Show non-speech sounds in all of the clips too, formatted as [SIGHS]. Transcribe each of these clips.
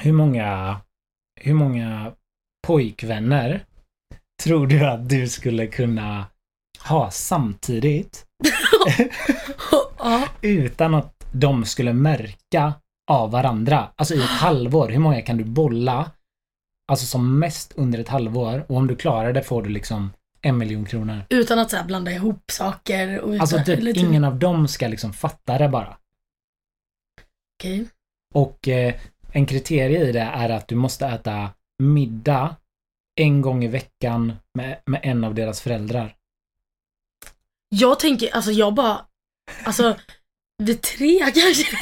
hur många, hur många pojkvänner tror du att du skulle kunna ha samtidigt [LAUGHS] utan att de skulle märka av varandra? Alltså i ett halvår, hur många kan du bolla? Alltså som mest under ett halvår och om du klarar det får du liksom en miljon kronor. Utan att så här blanda ihop saker. Och utan, Alltså typ ingen av dem ska liksom fatta det bara. Okej. Och eh, en kriterie i det är att du måste äta middag en gång i veckan med, med en av deras föräldrar. Jag tänker, alltså jag bara, alltså vid tre kanske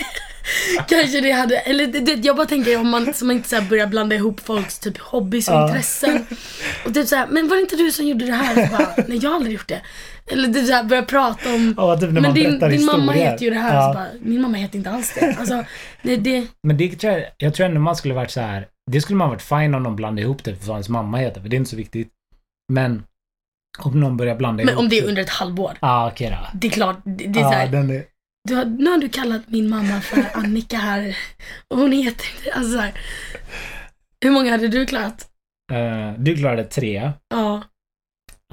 Kanske det hade, eller det, jag bara tänker om man, som inte så börjar blanda ihop folks typ hobbys och Ja. intressen. Och typ såhär, men var det inte du som gjorde det här? Så bara, Nej jag har aldrig gjort det. Eller typ såhär börja prata om, Ja, typ men man din, din mamma heter ju det här. Ja. Så bara, min mamma heter inte alls det. Alltså, det, det Men det tror jag, jag tror ändå man skulle varit så här. Det skulle man varit fine om de blandade ihop det för vad ens mamma heter, för det är inte så viktigt. Men om någon börjar blanda men ihop om det är typ- under ett halvår. Ja, okej då. Det är klart, det, det är den är... du har, nu har du kallat min mamma för [LAUGHS] Annika här. Och hon heter inte, alltså så här. Hur många hade du klarat? eh, du klarade tre. Ja.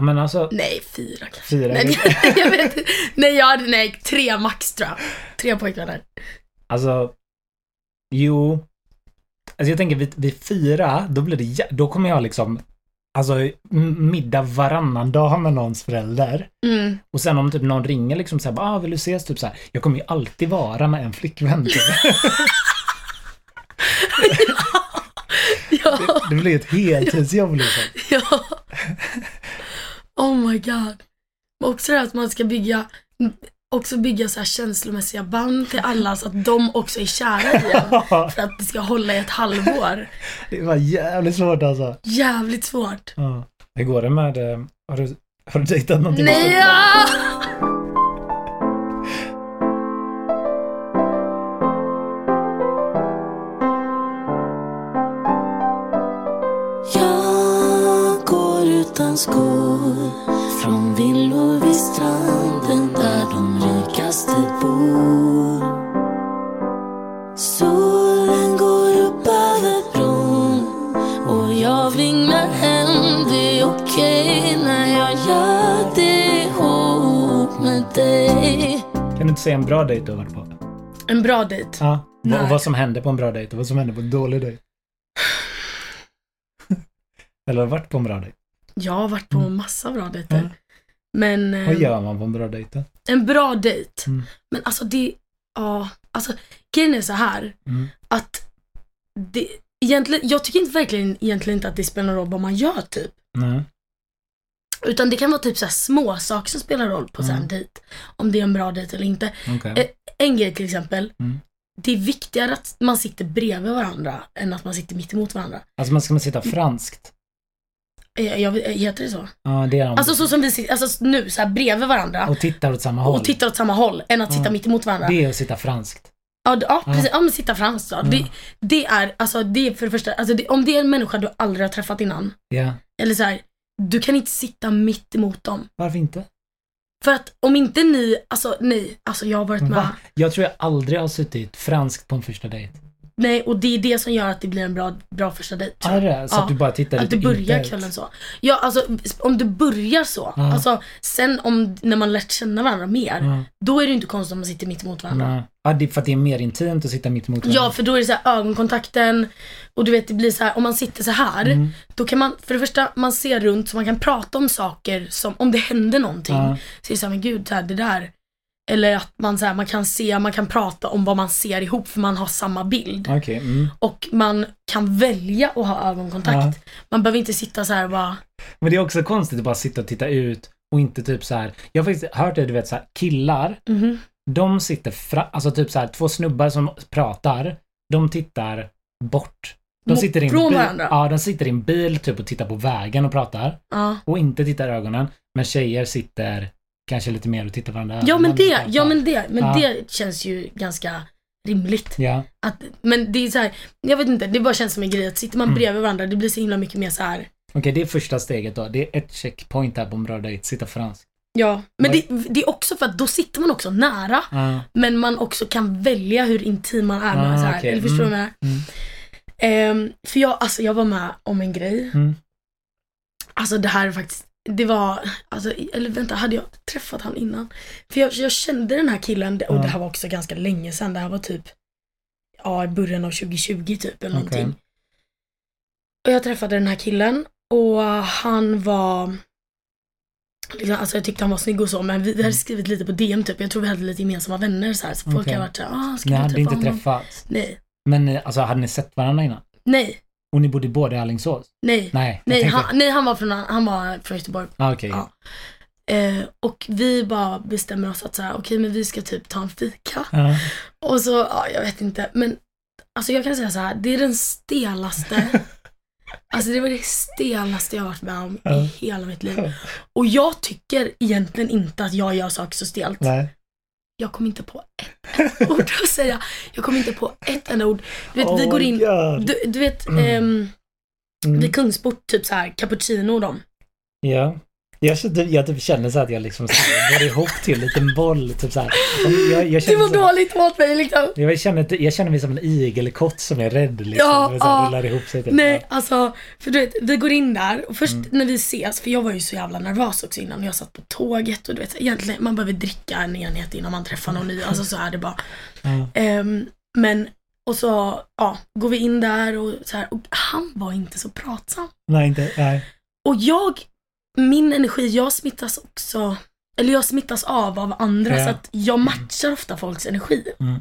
Men alltså, Nej, fyra kanske. fyra. Nej, jag vet inte. Nej, jag hade, nej, tre max tror jag. Tre pojkvänner. Alltså, jo. Alltså jag tänker vid, vid fyra, då blir det, då kommer jag liksom, alltså middag varannan dag med någons förälder. Mm. Och sen om typ någon ringer liksom såhär, ah, vill du ses? Typ så här. Jag kommer ju alltid vara med en flickvän. Typ. [LAUGHS] Ja, Det blir ett heltidsjobb liksom. ja. Oh my god. Också det här att man ska bygga, också bygga så här känslomässiga band till alla så att de också är kära i en. [LAUGHS] För att det ska hålla i ett halvår. det var jävligt svårt alltså. Jävligt svårt. Ja. Hur går det med, eh, har du, har du dejtat någonting? Nej! Ja! Jag går utan skor från villor vid stranden dig. Kan du inte säga en bra dejt du har varit på? En bra dejt. Ja. Nej. Och vad som hände på en bra dejt och vad som hände på en dålig dejt. [SIGHS] Eller har du varit på en bra dejt? Jag har varit på massa bra dejter. Mm. Men eh, Vad gör man på en bra dejt då? en bra dejt. Mm. Men alltså det, ja, alltså grejen är så här Mm. att det, egentligen, jag tycker inte verkligen egentligen inte att det spelar någon roll vad man gör typ. Nej. Utan det kan vara typ så här små saker som spelar roll på här en Mm. dejt. Om det är en bra dejt eller inte. Okej. Eh, En grej till exempel. Mm. Det är viktigare att man sitter bredvid varandra än att man sitter mitt emot varandra. Alltså man ska man sitta franskt? Eh, Jag, vet- heter det så? Ja, det är de. Alltså så som vi sitter, alltså nu så här bredvid varandra. Och tittar åt samma håll. Och tittar åt samma håll än att sitta Ja. mitt emot varandra. Det är att sitta franskt. Ja, ja, precis. Ja, men sitta franskt då. Ja. Det, det är, alltså det är för det första, alltså det, om det är en människa du aldrig har träffat innan. Ja. Eller så här, du kan inte sitta mitt emot dem. Varför inte? För att om inte ni, alltså nej, alltså jag har varit med. Va? Jag tror jag aldrig har suttit franskt på en första dejt. Nej, och det är det som gör att det blir en bra, bra första dejt. tror Är jag. det? Så att du bara tittar Att lite du börjar kvällen så. Ja, alltså om du börjar så. Ja. Alltså sen om, när man lärt känna varandra mer. Ja. Då är det inte konstigt om man sitter mitt emot varandra. Nej. Ja, det är för att det är mer intimt att sitta mitt emot Ja, för då är det så här ögonkontakten och du vet det blir så här om man sitter så här Mm. då kan man, för det första, man ser runt så man kan prata om saker som, om det händer någonting. Ja. Så är det så här, men gud, så här, det där. Eller att man, så här, man kan se, man kan prata om vad man ser ihop för man har samma bild. Okej. Mm. Och man kan välja att ha ögonkontakt. Ja. Man behöver inte sitta så här och bara, Men det är också konstigt att bara sitta och titta ut och inte typ så här. Jag har faktiskt hört det, du vet så här, killar, mhm. de sitter fra, alltså typ så här, två snubbar som pratar, de tittar bort. De sitter i en från bil, varandra? Ja, de sitter i en bil typ och tittar på vägen och pratar. ja. Och inte tittar i ögonen. Men tjejer sitter kanske lite mer och tittar varandra i Ja men det, ja men det, men Ja. det känns ju ganska rimligt. Ja. Att, men det är så här, jag vet inte, det bara känns som en grej att sitter man Mm. bredvid varandra, det blir så himla mycket mer så här. Okej, det är första steget då. Det är ett checkpoint här på en bra dejt. Sitta franskt. Ja, men Vad- det, det är också för att då sitter man också nära, Ja. men man också kan välja hur intim man är med Ah, så här. okej. Eller förstår du vad jag Mm. Ehm, för jag, alltså jag var med om en grej. Mm. Alltså det här är faktiskt, det var, alltså, eller vänta, hade jag träffat han innan? För jag, jag kände den här killen, och det här var också ganska länge sedan. Det här var typ, ja i början av 2020 typ eller Okej. någonting. Och jag träffade den här killen och han var, liksom, alltså jag tyckte han var snygg och så, men vi, vi hade skrivit lite på DM typ. Jag tror vi hade lite gemensamma vänner så här. Så folk Okej. har varit såhär, ah, ska Ni hade träffa inte honom? träffats. Nej, Men alltså, hade ni sett varandra innan? nej, Och ni bodde båda i Alingsås? nej. Nej, Nej tänkte- han, nej, han var från, han var från Göteborg. Ah, okej. Ja. Eh, och vi bara bestämmer oss att så här, okej men vi ska typ ta en fika. Ja. Och så, ja jag vet inte, men alltså jag kan säga så här, det är den stelaste, [LAUGHS] alltså det var det stelaste jag varit med om Ja. i hela mitt liv. [LAUGHS] Och jag tycker egentligen inte att jag gör saker så stelt. Nej. Jag kom inte på ett ord att säga. Jag kom inte på ett enda ord. Du vet, vi Oh går my in, du, du vet, ehm, Mm. vid Kungsport, typ så här cappuccino och dem. Ja. Jag, jag typ känner så att jag liksom går ihop till en liten boll. Typ så här. Jag, jag, Det var så, dåligt mot mig liksom. jag, känner, jag känner mig som en igelkott som är rädd. Liksom. Ja, Och så här, ja. rullar ihop sig. Typ. Nej, alltså, för du vet, vi går in där och först Mm. när vi ses, för jag var ju så jävla nervös också innan jag satt på tåget och du vet, egentligen, man behöver dricka en enhet innan man träffar någon ny, alltså så är det bara. Ja. Ehm, men, och så, ja, går vi in där och så här, och han var inte så pratsam. Nej, inte. Nej. Och jag, min energi, jag smittas också, eller jag smittas av av andra Ja. så att jag matchar ofta folks energi. Mm.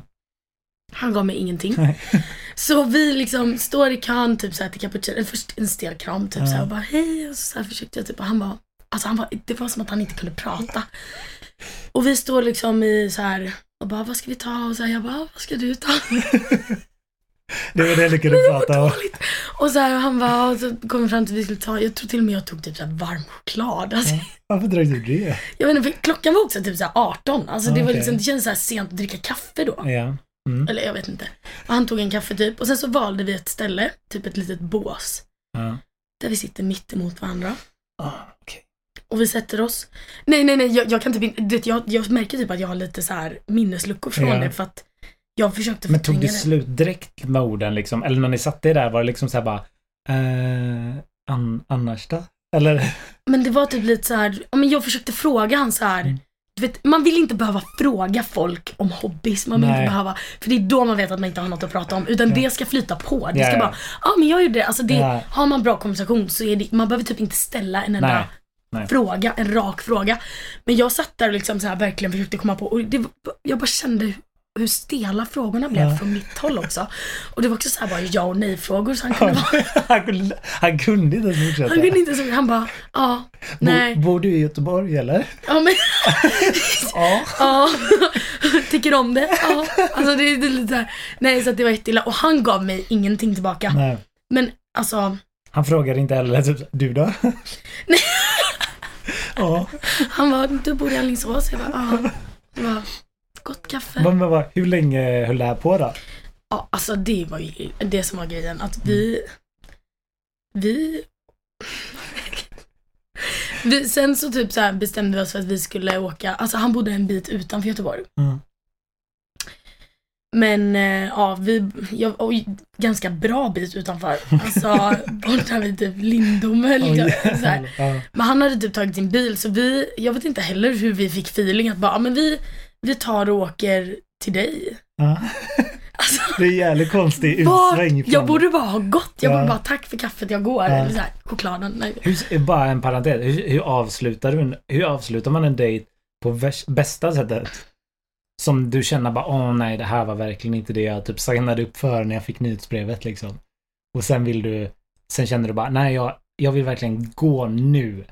Han gav mig ingenting. Nej. [LAUGHS] Så vi liksom står i kön typ såhär till cappuccino, först en stel kram typ Ja. såhär och bara hej och så, så här försökte jag typ och han bara, alltså han var, det var som att han inte kunde prata. Och vi står liksom i så här och bara vad ska vi ta och så här, jag bara vad ska du ta? [LAUGHS] Det var det jag lyckades prata om. Och så här och han bara, och så kom vi fram till att vi skulle ta, jag tror till och med jag tog typ så här varm choklad. Alltså, Varför drack du det? Jag vet inte, för klockan var också typ så här 18. Alltså det var liksom, det kändes så här sent att dricka kaffe då. Ja. Mm. Eller jag vet inte. Och han tog en kaffe typ och sen så valde vi ett ställe, typ ett litet bås. Ja. Där vi sitter mitt emot varandra. Ah, okej. Och vi sätter oss. Nej, nej, nej, jag, jag kan typ inte, jag, jag märker typ att jag har lite så här minnesluckor från Ja. det för att jag försökte Men tog det slut direkt med orden liksom? Eller när ni satte er där var det liksom så här bara eh, an, annars då? Eller? Men det var typ lite så här, ja, men jag försökte fråga han så här. Mm. Du vet, man vill inte behöva fråga folk om hobbys. Man vill Nej. inte behöva, för det är då man vet att man inte har något att prata om. Utan Ja. det ska flyta på. Det Ja, ska ja. bara, ja men jag gjorde det. Alltså det, Ja. har man bra konversation så är det, man behöver typ inte ställa en enda Nej. Fråga, en rak fråga. Men jag satt där och liksom så här verkligen försökte komma på, och det, jag bara kände hur stela frågorna blev Ja. från mitt håll också. Och det var också så här bara ja och nej frågor så han kunde [LAUGHS] han, kunde, han kunde inte ens fortsätta. han kunde inte så, han bara, ja, nej, Bor, bor du i Göteborg eller? ja men [LAUGHS] Ja. Ja, [LAUGHS] tycker om det. Ja. Alltså det det är lite så här. Nej så att det var jätteilla och han gav mig ingenting tillbaka. Nej. Men alltså, Han frågade inte heller typ, du då? Nej. ja. han var du bor i Alingsås? Jag bara, ja. Gott kaffe. Men, men vad, hur länge höll det här på då? Ja, alltså det var ju det som var grejen. Att vi, vi, [LAUGHS] vi sen så typ så här bestämde vi oss för att vi skulle åka, alltså han bodde en bit utanför Göteborg. Mm. Men eh, ja, vi, jag, oj, ganska bra bit utanför. [LAUGHS] Alltså borta vid typ Lindome liksom. Här. [LAUGHS] ja. Men han hade typ tagit sin bil så vi, jag vet inte heller hur vi fick feeling att bara, men vi, vi tar och åker till dig. Ja. [LAUGHS] Alltså, Det är jävligt konstig utsväng. jag borde bara ha gått. Jag Ja. borde bara tack för kaffet, jag går. Ja. Eller så här, chokladen. Nej. Hur, bara en parentes. Hur, hur, avslutar du, hur avslutar man en dejt på värs, bästa sättet? Som du känner bara, åh nej, det här var verkligen inte det jag typ signade upp för när jag fick nyhetsbrevet liksom. Och sen vill du, sen känner du bara, nej, jag, jag vill verkligen gå nu.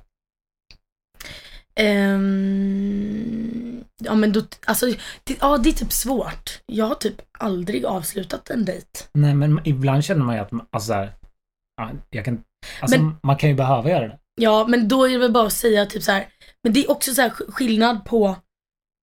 Ehm, ja men då, alltså, det, ja det är typ svårt. Jag har typ aldrig avslutat en dejt. Nej, men ibland känner man ju att, man- alltså så här, ja, jag kan, alltså Men- man kan ju behöva göra det. Ja men då är det väl bara att säga typ så här. men det är också så här sk- skillnad på,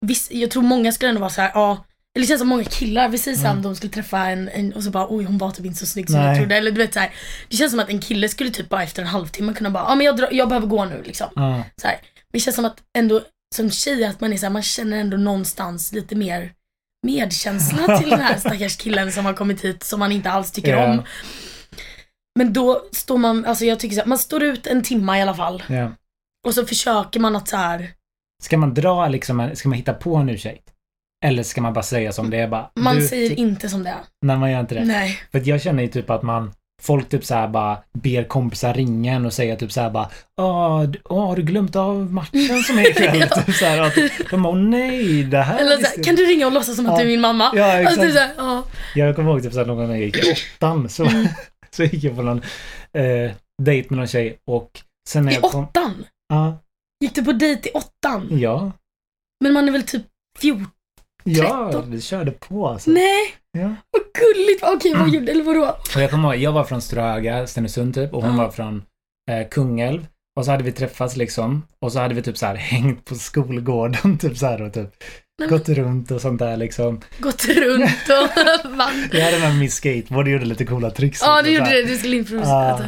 viss, jag tror många skulle ändå vara så här, ja, eller det känns som många killar, vi säger såhär Mm. de skulle träffa en, en och så bara oj hon var typ inte så snygg som Nej. jag trodde. Eller du vet så här, det känns som att en kille skulle typ bara efter en halvtimme kunna bara, ja men jag, drar, jag behöver gå nu liksom. Ja, Så här. Men det känns som att ändå som tjej att man är så här, man känner ändå någonstans lite mer medkänsla [LAUGHS] till den här stackars killen som har kommit hit som man inte alls tycker Ja. om. Men då står man, alltså jag tycker så här, man står ut en timma i alla fall. Ja. Och så försöker man att så här, Ska man dra liksom, ska man hitta på en ursäkt? Eller ska man bara säga som det är bara? man du, säger inte som det är. Nej, man gör inte det. Nej. För jag känner ju typ att man Folk typ såhär bara ber kompisar ringa en och säga typ såhär bara Åh, d- åh, har du glömt av matchen som [LAUGHS] är ikväll? Ja. typ såhär att de bara, nej, det här Eller så visste här, jag kan du ringa och låtsas som att Ja. du är min mamma? Ja, Alltså, exakt. typ så här, ja. Jag kommer ihåg typ såhär någon gång när jag gick i åttan så, Mm. [LAUGHS] så gick jag på någon eh, dejt med någon tjej och sen när I jag kom... åttan? Ja, Gick du på dejt i åttan? ja, Men man är väl typ 14? ja, 13. vi körde på alltså. Nej, Ja. vad gulligt. Okej, vad Mm. gjorde, eller vadå? Och jag kommer ihåg, jag var från Ströga, Stenungsund typ och hon var från eh, Kungälv. Och så hade vi träffats liksom. Och så hade vi typ så här [LAUGHS] hängt på skolgården typ så här och typ Nej, gått runt och sånt där liksom. Gått runt och vann. Jag hade med min skateboard och gjorde lite coola tricks. Ja, du gjorde det. Du skulle improvisera. Ja. alltså.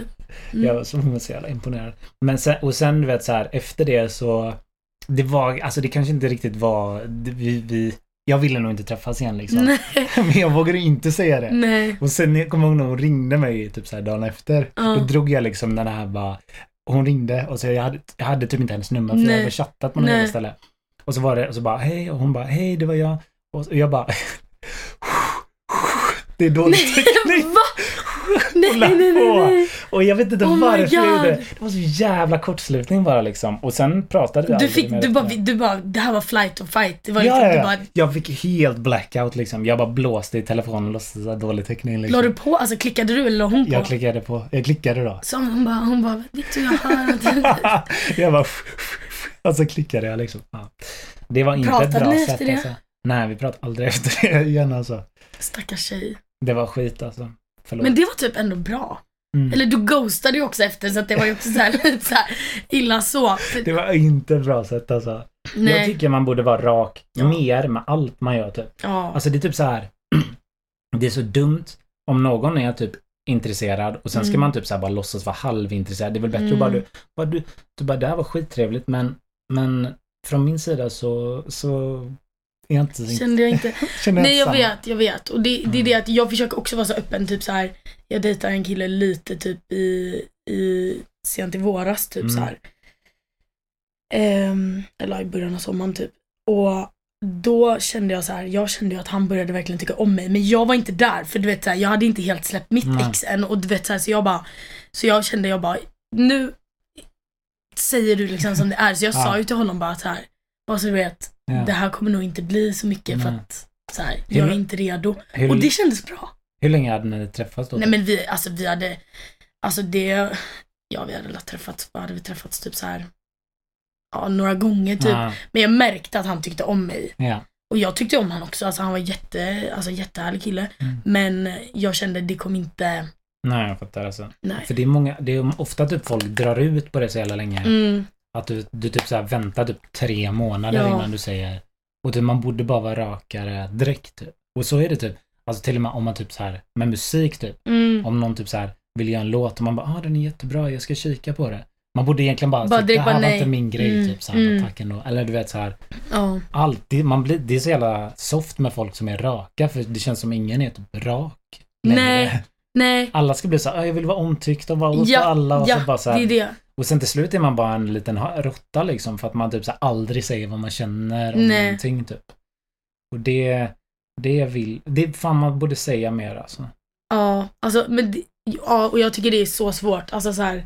Mm. Jag var så, jävla imponerad. Men sen, och sen du vet så här efter det så det var, alltså det kanske inte riktigt var, vi, vi, jag ville nog inte träffas igen liksom. Nej, [LAUGHS] Men jag vågade inte säga det. nej. Och sen jag kommer ihåg när hon ringde mig typ så här dagen efter. Ja. Då drog jag liksom den här bara, hon ringde och så jag hade, jag hade typ inte hennes nummer för jag Nej. hade chattat på något jävla ställe. Och så var det, och så bara hej och hon bara hej det var jag. Och jag bara [LAUGHS] Det är dålig [LAUGHS] teknik. Va? Nej, nej, nej, på. nej. Och jag vet inte Oh varför jag gjorde det. Det var så jävla kortslutning bara liksom. Och sen pratade vi Du aldrig fick, mer du bara, du bara, det här var flight or fight. Det var Ja, liksom, ja, ja. bara, Jag fick helt blackout liksom. Jag bara blåste i telefonen och låtsades ha dålig täckning liksom. la du på? Alltså klickade du eller la hon på? Jag klickade på. Jag klickade då. Så hon bara, hon bara, Victor jag hör [LAUGHS] jag bara... Och så klickade jag liksom. Ja. Det var inte ett Pratade bra ni sätt efter det? alltså. Nej, vi pratade aldrig [LAUGHS] efter det igen alltså. Stackars tjej. Det var skit alltså. Förlåt. Men det var typ ändå bra. Mm. Eller du ghostade ju också efter så att det var ju också så här, [LAUGHS] lite så här illa så. Det var inte ett bra sätt alltså. Jag nej. tycker man borde vara rak Ja. mer med allt man gör typ. Ja. Alltså det är typ så här. [CLEARS THROAT] det är så dumt om någon är typ intresserad och sen ska Mm. man typ så bara låtsas vara halvintresserad. Det är väl bättre Mm. att bara du, bara du, du bara det här var skittrevligt men, men från min sida så, så jag inte Kände jag inte. [LAUGHS] känner Nej jag vet, jag vet. Och det, det är det att jag försöker också vara så öppen, typ så här. Jag dejtar en kille lite typ i, i sent i våras typ Mm. så här. Ehm, eller i början av sommaren typ. Och då kände jag så här, jag kände ju att han började verkligen tycka om mig. Men jag var inte där, för du vet så här, jag hade inte helt släppt mitt Nej. ex än. Och du vet så här, så jag bara, så jag kände jag bara, nu säger du liksom som det är. Så jag Ja. sa ju till honom bara så här, bara så du vet, Ja. det här kommer nog inte bli så mycket för Nej. att så här, jag är inte redo. Hur, Och det kändes bra. hur länge hade ni träffats då? Nej men vi, alltså vi hade, alltså det, ja vi hade väl träffats, hade vi träffats typ så här, ja några gånger typ. Ja, Men jag märkte att han tyckte om mig. ja. Och jag tyckte om han också, alltså han var jätte, alltså jättehärlig kille. Mm. Men jag kände det kom inte, Nej, jag fattar alltså. nej. För det är många, det är ofta typ folk drar ut på det så jävla länge. Mm, Att du, du typ så här väntar typ tre månader Ja. innan du säger och typ, man borde bara vara rakare direkt typ. Och så är det typ. Alltså till och med om man typ så här med musik typ. mm. Om någon typ så här vill göra en låt och man bara ah den är jättebra, jag ska kika på det. Man borde egentligen bara, Bara typ, det här var nej. inte min grej Mm, typ så här, mm. tack ändå. Eller du vet så här Ja. alltid, man blir, det är så jävla soft med folk som är raka för det känns som ingen är typ rak längre. Nej. Nej, Alla ska bli så här, "Ah, jag vill vara omtyckt och vara åt Ja, alla och ja, så bara så det här, är det. Och sen till slut är man bara en liten råtta liksom för att man typ så aldrig säger vad man känner om Nej. någonting typ. Och det, det vill, det fan man borde säga mer alltså. Ja, alltså men det, ja, och jag tycker det är så svårt. Alltså så här,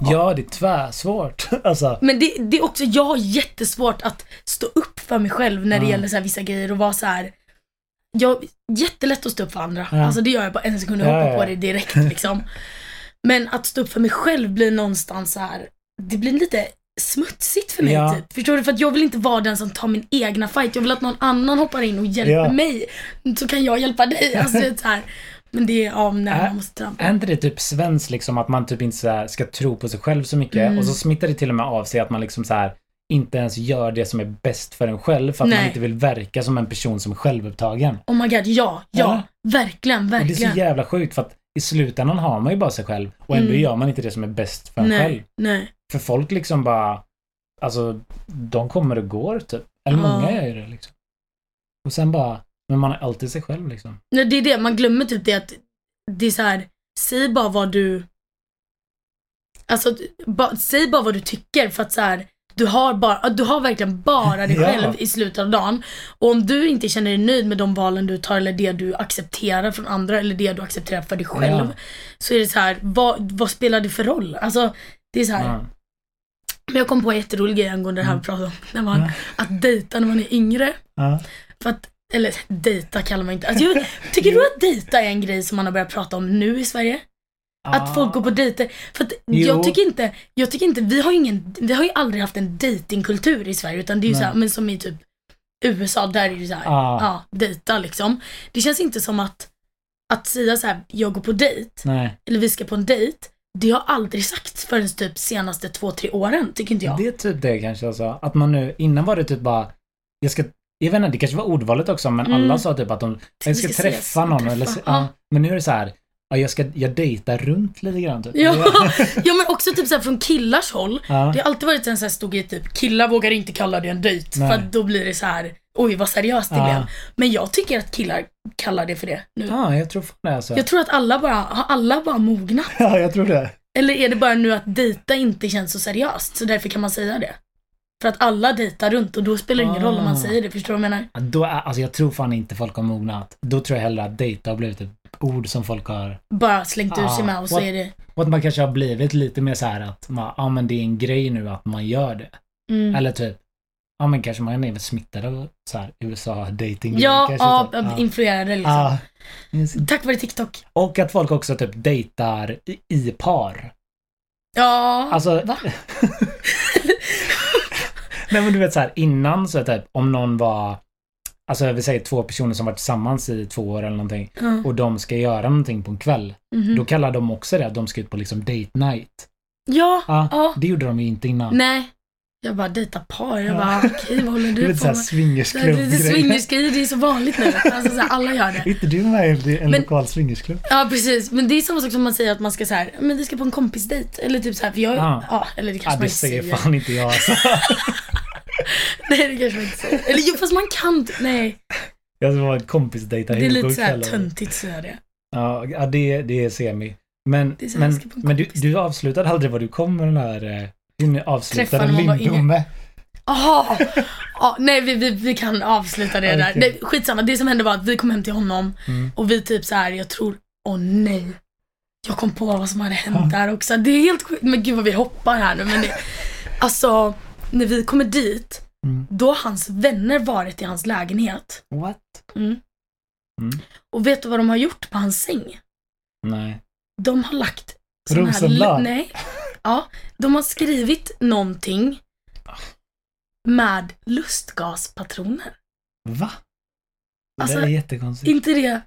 Ja, det är tvärsvårt. [LAUGHS] alltså. Men det, det är också, jag har jättesvårt att stå upp för mig själv när det Ja. gäller så här vissa grejer och vara så här. Jag, jättelätt att stå upp för andra. Ja. Alltså det gör jag på en sekund och Ja, hoppar på det direkt liksom. [LAUGHS] Men att stå upp för mig själv blir någonstans så här. det blir lite smutsigt för mig Ja. typ. Förstår du? För att jag vill inte vara den som tar min egna fight. Jag vill att någon annan hoppar in och hjälper Ja. mig. Så kan jag hjälpa dig. [LAUGHS] Alltså det så här. Men det är, ja nej, Ä- man måste trampa. Är inte det typ svenskt liksom att man typ inte så ska tro på sig själv så mycket Mm. och så smittar det till och med av sig att man liksom så här inte ens gör det som är bäst för en själv för att man Nej. inte vill verka som en person som är självupptagen. Oh my god, ja, ja. Eller? Verkligen, Och det är verkligen. så jävla sjukt för att i slutändan har man ju bara sig själv och ändå Mm. gör man inte det som är bäst för en själv. nej, nej. För folk liksom bara, alltså de kommer och går typ. Eller Ja. många gör ju det liksom. Och sen bara, men man är alltid sig själv liksom. Nej, det är det, man glömmer typ det att det är så här säg bara vad du, alltså ba, säg bara vad du tycker för att så här, du har, bara, du har verkligen bara dig [LAUGHS] Ja. själv i slutet av dagen. Och om du inte känner dig nöjd med de valen du tar eller det du accepterar från andra eller det du accepterar för dig själv. Ja. Så är det så här, vad, vad spelar det för roll? Alltså, det är så här, Ja. men jag kom på en jätterolig grej angående det här vi pratade om. När man, Ja. Att dejta när man är yngre. Ja. För att, eller dejta kallar man inte. Alltså, jag, tycker [LAUGHS] du att dejta är en grej som man har börjat prata om nu i Sverige? Att folk går på dejter. För att Jo. jag tycker inte, jag tycker inte, vi har ingen, vi har ju aldrig haft en datingkultur i Sverige utan det är ju Nej. såhär, men som i typ USA, där är det såhär, Ja. ja, dejta liksom. Det känns inte som att, att säga så här, jag går på dejt, Nej. eller vi ska på en dejt, det har aldrig sagts förrän typ senaste två, tre åren, tycker inte jag. Det är typ det kanske alltså. Att man nu, innan var det typ bara, jag ska, jag vet inte, det kanske var ordvalet också, men Mm. alla sa typ att de, jag ska, ska träffa ses, någon träffa, eller, ja. ja. Men nu är det så här, ja, jag ska, jag dejtar runt lite grann typ. Ja, [LAUGHS] ja men också typ såhär från killars håll. Ja. Det har alltid varit en sån här stor grej typ, killar vågar inte kalla det en dejt Nej. för då blir det så här oj vad seriöst det Ja. blev. Men jag tycker att killar kallar det för det nu. Ja, jag tror fan det alltså. Jag tror att alla bara, har alla bara mognat? [LAUGHS] Ja, jag tror det. Eller är det bara nu att dejta inte känns så seriöst så därför kan man säga det? För att alla dejtar runt och då spelar det ingen roll om man Ah. säger det, förstår du vad jag menar? Då är, alltså jag tror fan inte folk har mognat. Då tror jag hellre att dejta har blivit ett ord som folk har... Bara slängt ur sig med och så är det, Och att man kanske har blivit lite mer så här att man, ja men det är en grej nu att man gör det. mm. Eller typ, ja men kanske man är smittad av så här USA dating Ja, kanske ja, typ. ja. influerade liksom. Ja. Tack vare TikTok. Och att folk också typ dejtar i, i par. Ja, Alltså, va? [LAUGHS] nej men du vet så här innan så typ om någon var, alltså vi säger två personer som varit tillsammans i två år eller någonting Ja. och de ska göra någonting på en kväll. Mhm. Då kallar de också det att de ska ut på liksom date night. Ja, Ja, ja. det gjorde de ju inte innan. Nej. Jag bara dejta par. Jag Ja. bara okej vad håller Det du är på lite med? Det är swingersklubb swingersgrejer, det är så vanligt nu. Alltså så här, alla gör det. Är [LAUGHS] inte du med i en Men- lokal swingersklubb? Ja precis, men det är samma sak som man säger att man ska så här, men vi ska på en kompisdejt. Eller typ så här, för jag, Ja. ja. eller det kanske Ja, man det säger. fan inte jag alltså. [LAUGHS] [LAUGHS] [LAUGHS] Nej det kanske man inte säger. Eller jo fast man kan, nej. Jag ska vara kompisdejta Det är lite god så här kväll. töntigt att säga det. Ja, ja det, det är semi. Men, är så men, men du, du avslutade aldrig vad du kom med den här ni avslutade Lindome. Jaha! Ja, nej vi, vi, vi kan avsluta det där. Nej, skitsamma, det som hände var att vi kom hem till honom Mm. och vi typ så här, jag tror, åh nej. Jag kom på vad som hade hänt där också. Det är helt sjukt, men gud vad vi hoppar här nu men det, Alltså, när vi kommer dit, Mm. då har hans vänner varit i hans lägenhet. What? Mm. Mm. Och vet du vad de har gjort på hans säng? Nej. De har lagt såna här-? Nej. Ja, de har skrivit någonting med lustgaspatroner. Va? Det Alltså, är jättekonstigt. Inte det.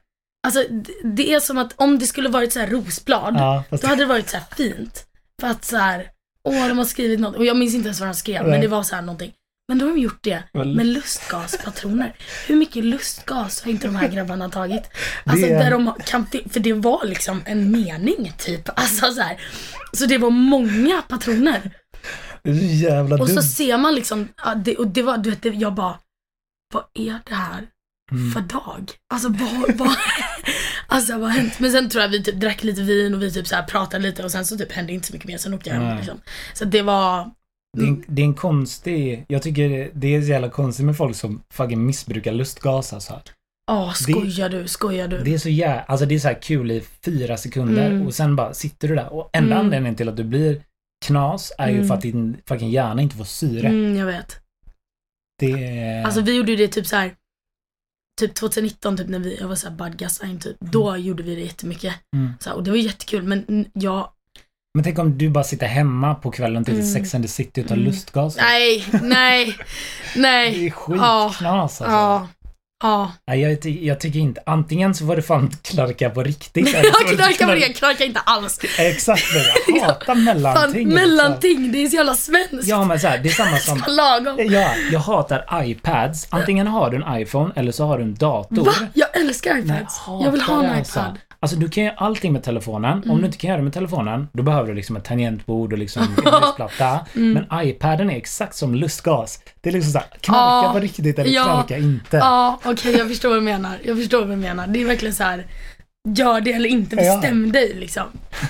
Alltså det- är som att om det skulle varit så här rosblad, Ja, fast då hade det varit så fint. För att så här, åh de har skrivit något. Och jag minns inte ens vad de skrev, Nej. men det var så här någonting. Men då har de gjort det med lustgaspatroner. Hur mycket lustgas har inte de här grabbarna tagit? Alltså Det är- där de kan, för det var liksom en mening typ. Alltså så här. Så det var många patroner. det är så jävla Och så ser man liksom, och det var, du vet, jag bara, vad är det här Mm. för dag? Alltså vad, vad, alltså vad har hänt? Men sen tror jag vi typ drack lite vin och vi typ så här pratade lite och sen så typ hände inte så mycket mer, sen åkte jag hem liksom. Så det var, Det är, en, det är en konstig, jag tycker det är så jävla konstigt med folk som fucking missbrukar lustgas alltså. ja skojar du, skojar du? Det är så jävla, alltså det är så här kul i fyra sekunder Mm. och sen bara sitter du där och enda Mm. anledningen till att du blir knas är ju Mm. för att din fucking hjärna inte får syre. Mm, jag vet. Det är... Alltså vi gjorde ju det typ så här. Typ 2019 typ när vi, jag var såhär badgassign typ. Då gjorde vi det jättemycket. Mm. Så, här, och det var jättekul men mm, jag, Men tänk om du bara sitter hemma på kvällen till Mm. Sex and the City och tar Mm. lustgas. nej, nej, nej. [LAUGHS] Det är skitknas alltså. Ja, ja. Nej, jag, ty- jag tycker inte, antingen så var det fan knarka på riktigt. [LAUGHS] eller Jag det knarkar på knark- det, jag knarkar inte alls. Exakt det, jag [LAUGHS] hatar Fan, mellanting. mellanting, det är så jävla svenskt. Ja men så här, det är samma som Lagom. Ja, jag hatar iPads. Antingen har du en iPhone eller så har du en dator. Va? Jag älskar Nej, iPads. hatar Jag vill ha en alltså. iPad. Alltså du kan göra allting med telefonen. Om Mm. du inte kan göra det med telefonen, då behöver du liksom ett tangentbord och liksom [LAUGHS] en musplatta. Mm. Men iPaden är exakt som lustgas. Det är liksom såhär, knarka Ja. på riktigt eller Ja. knarka inte. Ja, okej jag förstår vad du menar. Jag förstår vad du menar. Det är verkligen så här. gör det eller inte. Ja. Bestäm dig liksom.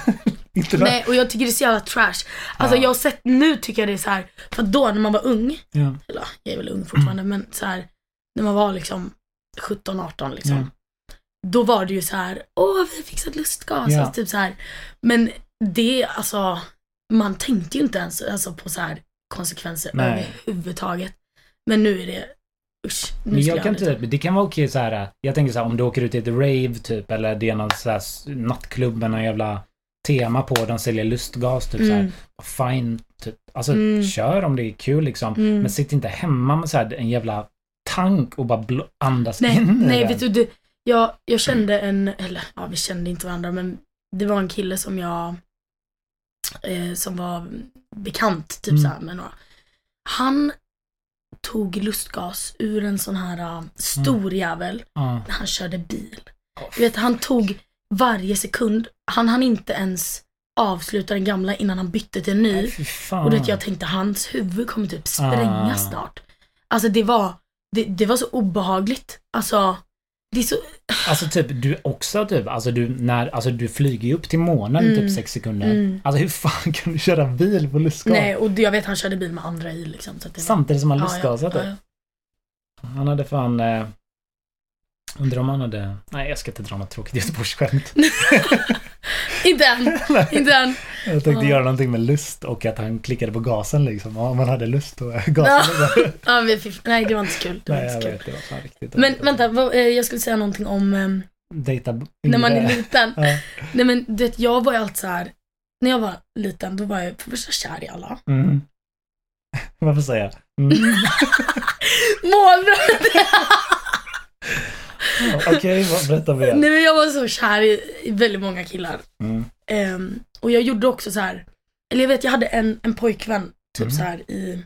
[LAUGHS] Inte? Nej, och jag tycker det är så jävla trash. Alltså Ja. jag har sett, nu tycker jag det är så här, för då när man var ung, Ja. eller ja, jag är väl ung fortfarande, men så här, när man var liksom 17-18 liksom. Då var det ju så här, åh vi har fixat lustgas. Ja. Alltså, typ så här. Men det, alltså, man tänkte ju inte ens alltså, på så här konsekvenser Nej. överhuvudtaget. Men nu är det, usch. Nu Men skulle jag kan aldrig typ, det kan vara okej så här. Jag tänker så här om du åker ut till ett rave typ eller det är någon så här nattklubb med någon jävla tema på. De säljer lustgas typ ta. så här. Mm, Fine, typ. Alltså Mm. kör om det är kul liksom. mm. Men sitt inte hemma med så här en jävla tank och bara andas Nej, in i nej vet du, det, jag, jag kände en, eller ja vi kände inte varandra men det var en kille som jag, eh, som var bekant typ Mm. så här med några. Han tog lustgas ur en sån här uh, stor jävel Ja. när han körde bil. Du vet, han tog varje sekund, han hann inte ens avsluta den gamla innan han bytte till en ny. Fan. Och det, jag tänkte hans huvud kommer typ spränga Ah. snart. Alltså det var, det, det var så obehagligt. Alltså, det är så, Alltså typ du också typ, alltså du när, alltså du flyger ju upp till månen Mm. typ sex sekunder. Mm. Alltså hur fan [LAUGHS] kan du köra bil på lustgas? nej och jag vet han körde bil med andra i liksom. Så att det Samtidigt som han Ja, lustgasat ja, ja, Han hade fan... Eh, undrar om han hade... Nej, jag ska inte dra något tråkigt Göteborgsskämt. [LAUGHS] [LAUGHS] Inte än, [LAUGHS] inte än. Jag tänkte Ja. göra någonting med lust och att han klickade på gasen liksom. Om man hade lust och [LAUGHS] gasen. Ja, [LAUGHS] men nej det var inte så kul. Det var Nej, jag kul. vet. Det var fan riktigt Men vänta, vad, eh, jag skulle säga någonting om ehm, Dejta när man är liten. Ja. Nej men du vet, jag var ju alltid så här. när jag var liten då var jag för första kär i alla. Mm. Varför säger jag? Mm. Målbrott! [LAUGHS] Okej, vad- berätta mer. Nej men jag var så kär i, i väldigt många killar. Mm. Ehm, och jag gjorde också så här. eller jag vet jag hade en, en pojkvän typ Mm. så här i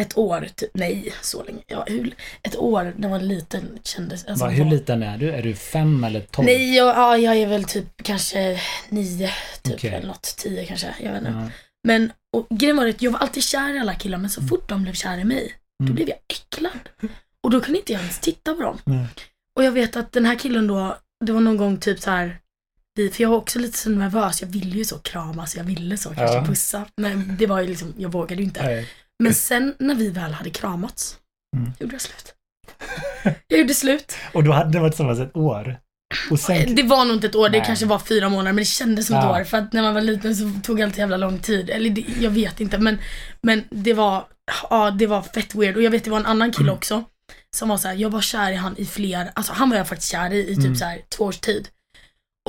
ett år, typ, nej så länge, ja, hur, ett år när man var liten kändes alltså, Va, hur var- liten är du? Är du fem eller tolv? Nej, jag, ja, jag är väl typ kanske nio, typ Okej. eller något, tio kanske, jag vet inte. Ja. Men och, grejen var att jag var alltid kär i alla killar men så fort de blev kär i mig, då Mm. blev jag äcklad. Och då kunde inte jag ens titta på dem. Nej. Och jag vet att den här killen då, det var någon gång typ så här. för jag var också lite så nervös, jag ville ju så kramas, jag ville så kanske Ja. pussa. Men det var ju liksom, jag vågade ju inte. Nej. Men sen när vi väl hade kramats, Mm. gjorde jag slut. Jag gjorde slut. [LAUGHS] Och då hade ni varit tillsammans ett år? Sen... Det var nog inte ett år, det Nej. kanske var fyra månader men det kändes som ett Ja. år. För att när man var liten så tog allt jävla lång tid. Eller det, jag vet inte men, men det var, ja det var fett weird. Och jag vet det var en annan kille Mm. också. Som var så här, jag var kär i han i fler, alltså han var jag faktiskt kär i i typ Mm. så här två års tid.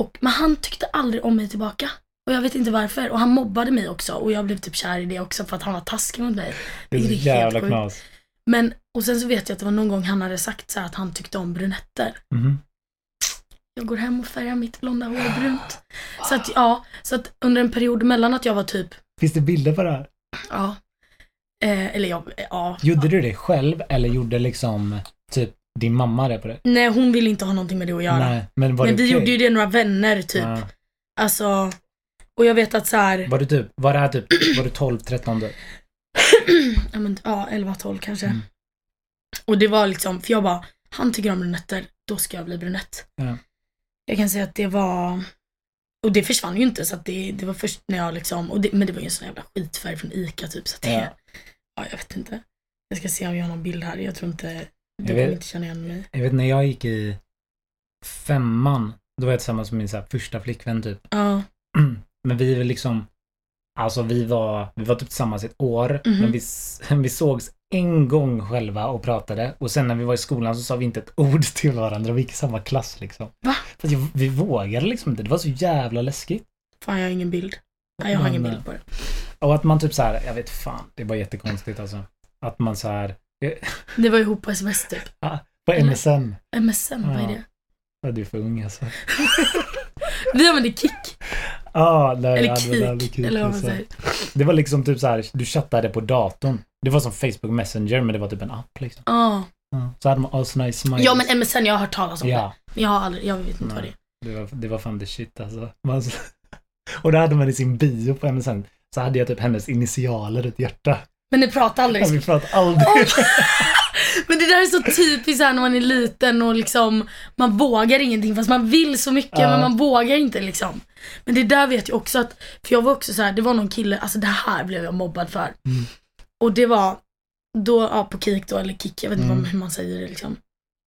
Och, men han tyckte aldrig om mig tillbaka. Och jag vet inte varför. Och han mobbade mig också. Och jag blev typ kär i det också för att han var taskig mot mig. det är det är jävla knas. Men, och sen så vet jag att det var någon gång han hade sagt så att han tyckte om brunetter. Mhm. Jag går hem och färgar mitt blonda hår brunt. Så att, ja, så att under en period mellan att jag var typ, Finns det bilder på det här? ja, eh, eller jag, ja. Gjorde du det själv eller gjorde liksom typ din mamma det på det? Nej, hon ville inte ha någonting med det att göra. Nej, men var Men det vi okej? gjorde ju det några vänner typ. Ja. Alltså, och jag vet att så här, Var du typ, var det här typ, var du 12, 13 då? [CLEARS THROAT] ja, men, ja 11, 12 kanske. Mm. Och det var liksom, för jag bara, han tycker om brunetter, då ska jag bli brunett. Ja. Jag kan säga att det var, och det försvann ju inte så att det, det var först när jag liksom, och det, men det var ju en sån jävla skitfärg från ICA typ så att det, Ja. Ja. jag vet inte. Jag ska se om jag har någon bild här, jag tror inte, du kommer inte känna igen mig. Jag vet när jag gick i femman, då var jag tillsammans med min så här, första flickvän typ. Ja, [CLEARS THROAT] Men vi var liksom, alltså vi var, vi var typ tillsammans ett år, Mhm. men vi, [LAUGHS] vi sågs en gång själva och pratade och sen när vi var i skolan så sa vi inte ett ord [LAUGHS] till varandra. Vi gick i samma klass liksom. Va? För att jag, vi vågade liksom inte. Det var så jävla läskigt. fan jag har ingen bild. Nej, jag har Men, ingen eh, bild på det. Och att man typ så här, jag vet fan, det bara jättekonstigt alltså. Att man så här, [LAUGHS] Det var ihop på sms typ. på Eller- MSN. MSN, vad är Ja. det? Ja, du är för ung alltså. [LAUGHS] Vi använde Kik, Ja, nej, eller ja, det var Kik, eller vad man alltså. säger. Det var liksom typ så här, du chattade på datorn. Det var som Facebook Messenger, men det var typ en app liksom. Ja. Ja. Så hade man Allsnice Smileys. ja men MSN, jag har hört talas om det. Ja, Men jag har aldrig, jag vet inte vad det Nej. är. det var, det var fan the shit alltså. Man, [LAUGHS] och då hade man i sin bio på MSN, så hade jag typ hennes initialer, ett hjärta. Men ni pratar aldrig Ja, vi pratade aldrig. [LAUGHS] Men det där är så typiskt här när man är liten och liksom man vågar ingenting fast man vill så mycket Ja. men man vågar inte liksom. Men det där vet jag också att, för jag var också så här, det var någon kille, alltså det här blev jag mobbad för. Mm. Och det var då, ja på Kik då, eller Kik, jag vet inte Mm. vad, hur man säger det liksom.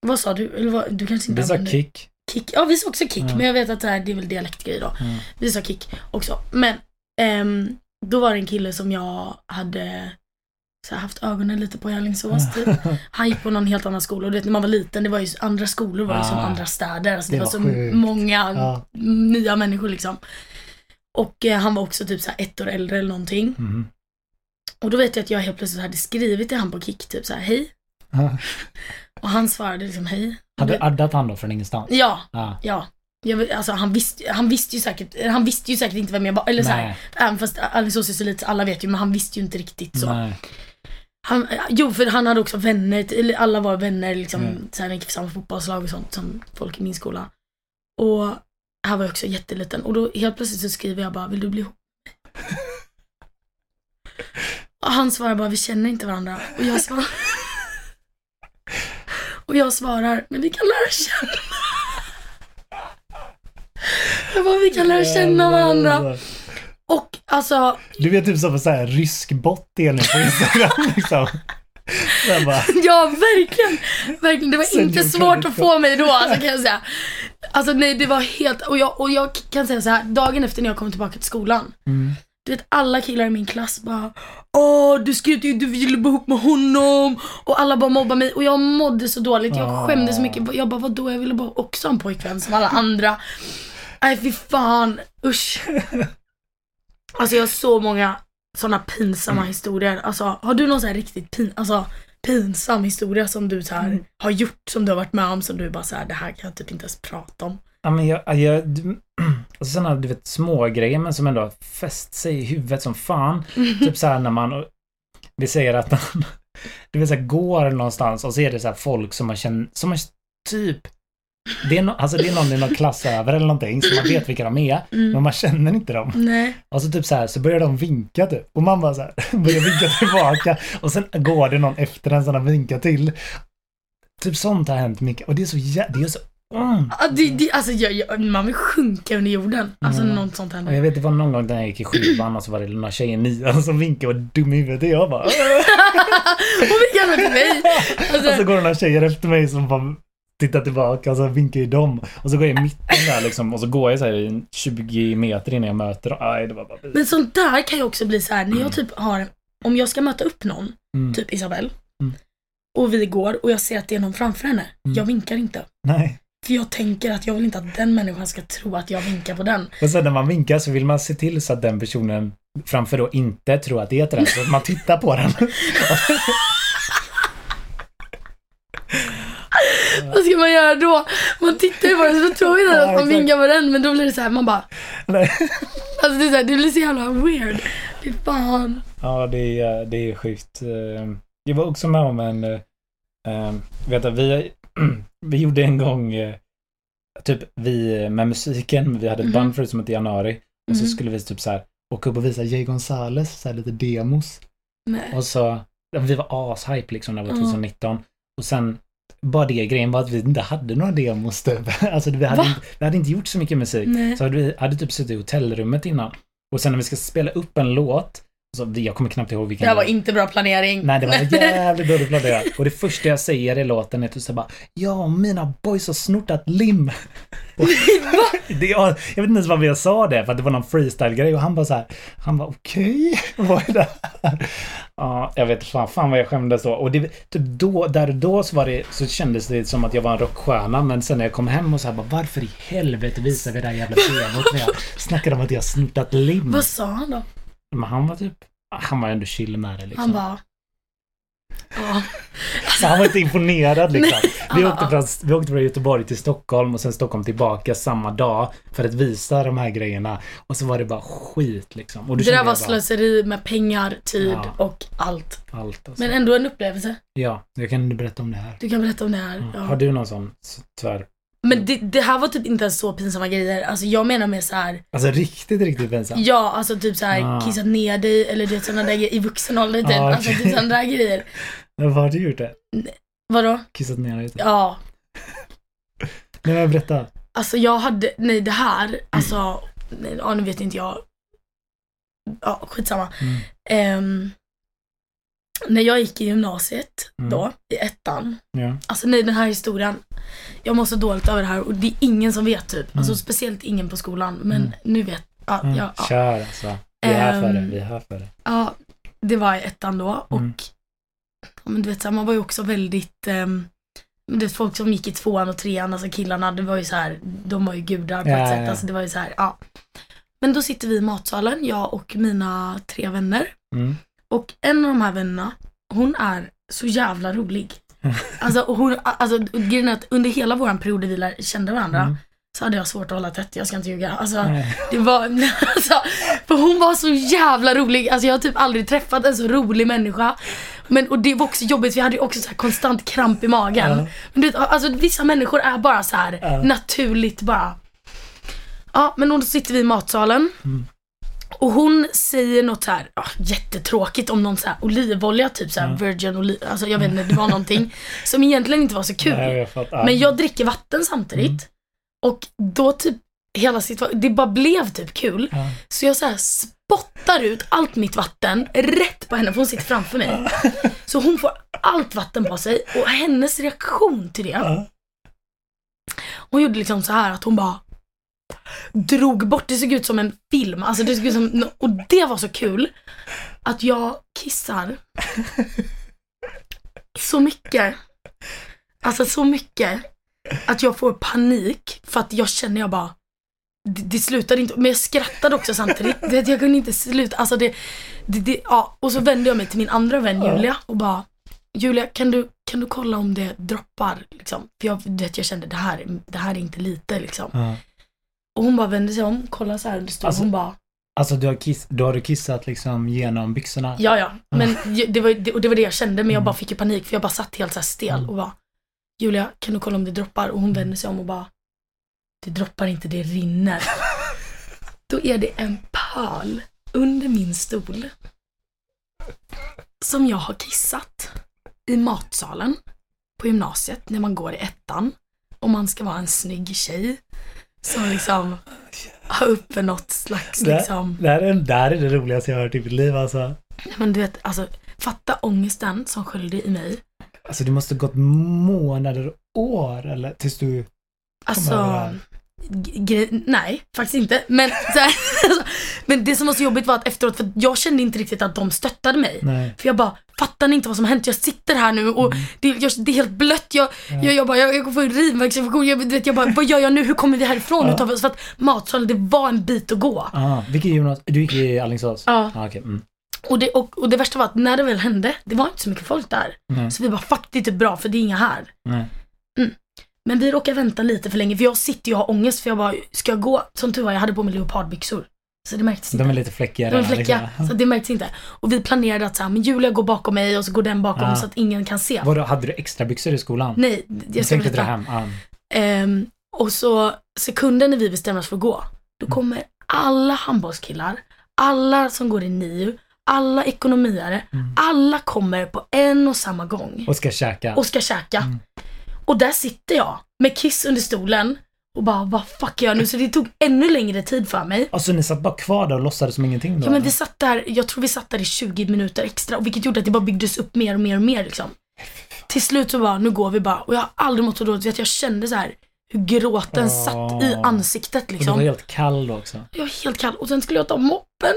Vad sa du? Eller vad, du kanske inte Vi sa kick. Kick. Ja vi sa också kick, Ja. men jag vet att det, här, det är väl dialektgrej då. Mm. Vi sa kick också. Men ehm, då var det en kille som jag hade så här, haft ögonen lite på i Alingsås typ. [LAUGHS] Han gick på någon helt annan skola och du vet när man var liten, det var ju andra skolor var ju som Ah. andra städer. Alltså, det, Det var, var så sjukt. många Ja. nya människor liksom. Och eh, han var också typ så här ett år äldre eller någonting. Mm. Och då vet jag att jag helt plötsligt hade skrivit till han på Kik typ så här hej. Och han svarade liksom hej. Hade du addat han då från ingenstans? Ja, Ja. ja. Jag, alltså, han, visste, han visste ju säkert, han visste ju säkert inte vem jag var. Eller så här, även fast är så lite, alla vet ju, men han visste ju inte riktigt så. Nej. Han, jo, för han hade också vänner, eller alla var vänner liksom, Mm. så här, gick i samma fotbollslag och sånt som folk i min skola. Och här var jag också jätteliten och då helt plötsligt så skriver jag bara, vill du bli ihop med mig?" [LAUGHS] Och han svarar bara, vi känner inte varandra. Och jag svarar, [LAUGHS] och jag svarar, men vi kan lära känna. Bara, vi kan lära känna varandra. Och alltså, Du vet typ som en sån här rysk bot på Instagram [LAUGHS] liksom. Bara, Ja, verkligen. verkligen. Det var Send inte svårt att få mig då, alltså, kan jag säga. Alltså nej, det var helt, och jag, och jag kan säga så här, dagen efter när jag kom tillbaka till skolan. mm. Du vet alla killar i min klass bara Åh, du skrev ju du ville bo ihop med honom och alla bara mobbade mig och jag mådde så dåligt. Jag Ah. skämdes så mycket. Jag bara vadå, jag ville bara också ha en pojkvän som alla andra. Nej fy fan, usch. Alltså jag har så många sådana pinsamma historier. Alltså har du någon sån här riktigt pin, alltså, pinsam historia som du så här, Mm. har gjort, som du har varit med om, som du bara så här, det här kan jag typ inte ens prata om. Ja men jag, jag du, [CLEARS THROAT] alltså sådana du vet små grejer men som ändå har fäst sig i huvudet som fan. Typ så här när man, vi säger att man, [LAUGHS] du vet så här, går någonstans och så är det så här folk som man känner, som man typ det är, no, alltså det är någon i någon klass över eller någonting så man vet vilka de är, Mm. men man känner inte dem. Nej. Och så typ så här så börjar de vinka typ. Och man bara så här [LAUGHS] börjar vinka tillbaka. Och sen går det någon efter en sån här vinka till. Typ sånt har hänt mycket. Och det är så jä- det är så mm. Ja, det, det, alltså jag, jag, man vill sjunka under jorden. Alltså Mm. något sånt händer. jag vet det var någon gång när jag gick i sjuan och så var det några tjejer i nian som vinkade och var dum i huvudet. Och jag bara Och vi kallar till mig. [LAUGHS] Och så Alltså, går det några tjejer efter mig som bara tittar tillbaka och så vinkar ju dem. Och så går jag i mitten där liksom och så går jag så här i 20 meter innan jag möter dem. Aj, det var bara... men sånt där kan ju också bli så här när jag typ har, om jag ska möta upp någon, Mm. typ Isabelle, Mm. och vi går och jag ser att det är någon framför henne. Mm. Jag vinkar inte. Nej. För jag tänker att jag vill inte att den människan ska tro att jag vinkar på den. Och sen när man vinkar så vill man se till så att den personen framför då inte tror att det är den. Så man tittar på den. [LAUGHS] [LAUGHS] Vad ska man göra då? Man tittar ju på den så då tror jag Ja, att man vinkar på den men då blir det så här, man bara, Nej. [LAUGHS] alltså det, är så här, det blir så jävla weird. Fy fan. Ja, det är, det är sjukt. Eh, Jag var också med om en... eh, Vet du, vi, [CLEARS THROAT] vi gjorde en gång eh, typ vi med musiken, vi hade ett Mhm. band förut som hette Januari. Och så Mhm. skulle vi typ så här åka upp och visa Jay Gonzales, så här lite demos. Nej. Och så, vi var ashype liksom när det var Ja. 2019. Och sen, bara det grejen var att vi inte hade några demos typ. [LAUGHS] Alltså vi hade, inte, vi hade inte gjort så mycket musik. Nej. Så hade vi hade typ suttit i hotellrummet innan. Och sen när vi ska spela upp en låt, så vi, jag kommer knappt ihåg vilken Det här var inte bra planering. Nej, det var [LAUGHS] jävligt dåligt planerat. Och det första jag säger i låten är typ så här bara Ja, mina boys har snortat lim. [LAUGHS] Och det, jag, jag vet inte ens varför jag sa det, för att det var någon freestyle-grej och han bara så här, han bara okej, [LAUGHS] vad är det här? Ja, jag vet fan, fan vad jag skämdes då. Och det, typ då, där och då så var det, så kändes det som att jag var en rockstjärna, men sen när jag kom hem och så här bara varför i helvete visar vi det här jävla demot när jag snackade om att jag har snortat lim? Vad sa han då? Men han var typ, han var ändå chill med det liksom. Han bara, ja. Så han var inte imponerad liksom. Vi åkte, från, vi åkte från Göteborg till Stockholm och sen Stockholm tillbaka samma dag för att visa de här grejerna. Och så var det bara skit liksom. Och Det där var bara, slöseri med pengar, tid Ja. och allt. allt alltså. Men ändå en upplevelse. Ja, jag kan berätta om det här. Du kan berätta om det här. Mm. Ja. Har du någon sån tvär? Men det, det här var typ inte ens så pinsamma grejer. Alltså jag menar med så här. Alltså riktigt, riktigt pinsam. Ja, alltså typ så här Ah. kissat ner dig eller du vet sådana där grejer i vuxen ålder typ. Ah, Alltså okej. typ sådana där grejer. Men Vad har du gjort det? Vadå? Kissat ner dig? typ. Ja, [LAUGHS] Nej men berätta. alltså jag hade, nej det här, alltså, nej, ja nu vet inte jag. Ja, skitsamma. Mm. Ehm, när jag gick i gymnasiet Mm. då, i ettan. Ja. Alltså nej den här historien, jag mår så dåligt över det här och det är ingen som vet typ. Alltså Mm. speciellt ingen på skolan. Men Mm. nu vet, ja, Mm. ja, ja. Kör alltså. Vi är här för det. Ehm, Vi är här för det. ja, det var i ettan då och Mm. ja, men du vet så här, man var ju också väldigt men det är folk som gick i tvåan och trean, alltså killarna, det var ju så här, de var ju gudar på Ja, ett sätt. ja. Alltså det var ju så här, ja. Men då sitter vi i matsalen, jag och mina tre vänner. Mm. Och en av de här vännerna, hon är så jävla rolig. [LAUGHS] Alltså, och hon, alltså grejen är att under hela våran period där vi kände varandra Mm. så hade jag svårt att hålla tätt, jag ska inte ljuga. Alltså, Nej. det var, [LAUGHS] alltså, för hon var så jävla rolig. Alltså jag har typ aldrig träffat en så rolig människa. Men, och det var också jobbigt, för jag hade ju också så här konstant kramp i magen. Ja. Men du vet, alltså vissa människor är bara så här Ja. naturligt bara. Ja, men då sitter vi i matsalen. Mm. Och hon säger något så här, ja, jättetråkigt om någon så här olivolja, typ så här Ja. virgin oliv, alltså jag vet inte, det var någonting [LAUGHS] som egentligen inte var så kul. Nej, jag. Men jag dricker vatten samtidigt. Mm. Och då typ, hela situationen, det bara blev typ kul. Ja. Så jag så här spottar ut allt mitt vatten rätt på henne, för hon sitter framför mig. [LAUGHS] Så hon får allt vatten på sig och hennes reaktion till det, hon gjorde liksom så här att hon bara drog bort, det såg ut som en film. Alltså det såg ut som, och det var så kul att jag kissar så mycket. Alltså så mycket att jag får panik för att jag känner jag bara det, det slutade inte, men jag skrattade också samtidigt. Det, jag kunde inte sluta. Alltså det, det, det, ja. Och så vände jag mig till min andra vän Julia och bara Julia, kan du, kan du kolla om det droppar? Liksom? För jag, vet, jag kände det här, det här är inte lite liksom. Ja. Och hon bara vände sig om, kollade så här under stolen. Alltså- hon bara, Alltså du har, kiss, då har du kissat liksom genom byxorna? ja ja. Men ju- det var, det, och det var det jag kände, men jag Mm. bara fick ju panik för jag bara satt helt så stel Mm. och bara Julia, kan du kolla om det droppar? Och hon vände sig om och bara Det droppar inte, det rinner. [LAUGHS] Då är det en pöl under min stol som jag har kissat i matsalen på gymnasiet när man går i ettan och man ska vara en snygg tjej som liksom har uppe något slags Det- liksom Det här, är, det här är det roligaste jag har hört i mitt liv alltså. Men du vet, alltså fatta ångesten som sköljde i mig. Alltså det måste gått månader och år eller tills du... Alltså, över. g- gre- nej, faktiskt inte. Men, så här, [LAUGHS] alltså, men det som var så jobbigt var att efteråt, för jag kände inte riktigt att de stöttade mig. Nej. För jag bara, fattar ni inte vad som har hänt? Jag sitter här nu och det, jag, det är helt blött. Jag, Ja. jag, jag bara, jag, jag kommer få urinvägsinfektion. Jag, vet, jag bara, vad gör jag nu? Hur kommer vi härifrån? Ja. Utanför? För att matsalen, det var en bit att gå. Ah, vilket gymnasium? Du gick i Alingsås? Ja. Ah, okej. Mm. Och det, och, och det värsta var att när det väl hände, det var inte så mycket folk där. Nej. Så vi bara, fuck det är inte bra för det är inga här. Nej. Men vi råkade vänta lite för länge för jag sitter ju och har ångest för jag bara, ska jag gå? Som tur var, jag hade på mig leopardbyxor. Så det märktes inte. De är lite fläckiga. De är fläckiga, liksom. så det märktes inte. Och vi planerade att så här, men Julia går bakom mig och så går den bakom Ah. så att ingen kan se. Vadå, hade du extra byxor i skolan? Nej, jag ska tänkte dra hem. Ah. Ehm, och så sekunden när vi bestämmer oss för att gå, då Mm. kommer alla handbollskillar, alla som går i NIU, alla ekonomiare, Mm. alla kommer på en och samma gång Och ska käka. och ska käka. Mm. Och där sitter jag med kiss under stolen och bara vad fuck jag nu? Så det tog ännu längre tid för mig. Och så ni satt bara kvar där och låtsades som ingenting då? Ja men vi satt där, jag tror vi satt där i 20 minuter extra och vilket gjorde att det bara byggdes upp mer och mer och mer liksom. Till slut så bara, nu går vi bara och jag har aldrig mått så dåligt. Vet, Jag kände så här hur gråten Ah. satt i ansiktet Och du liksom. var helt kall då också. Jag var helt kall och sen skulle jag ta moppen.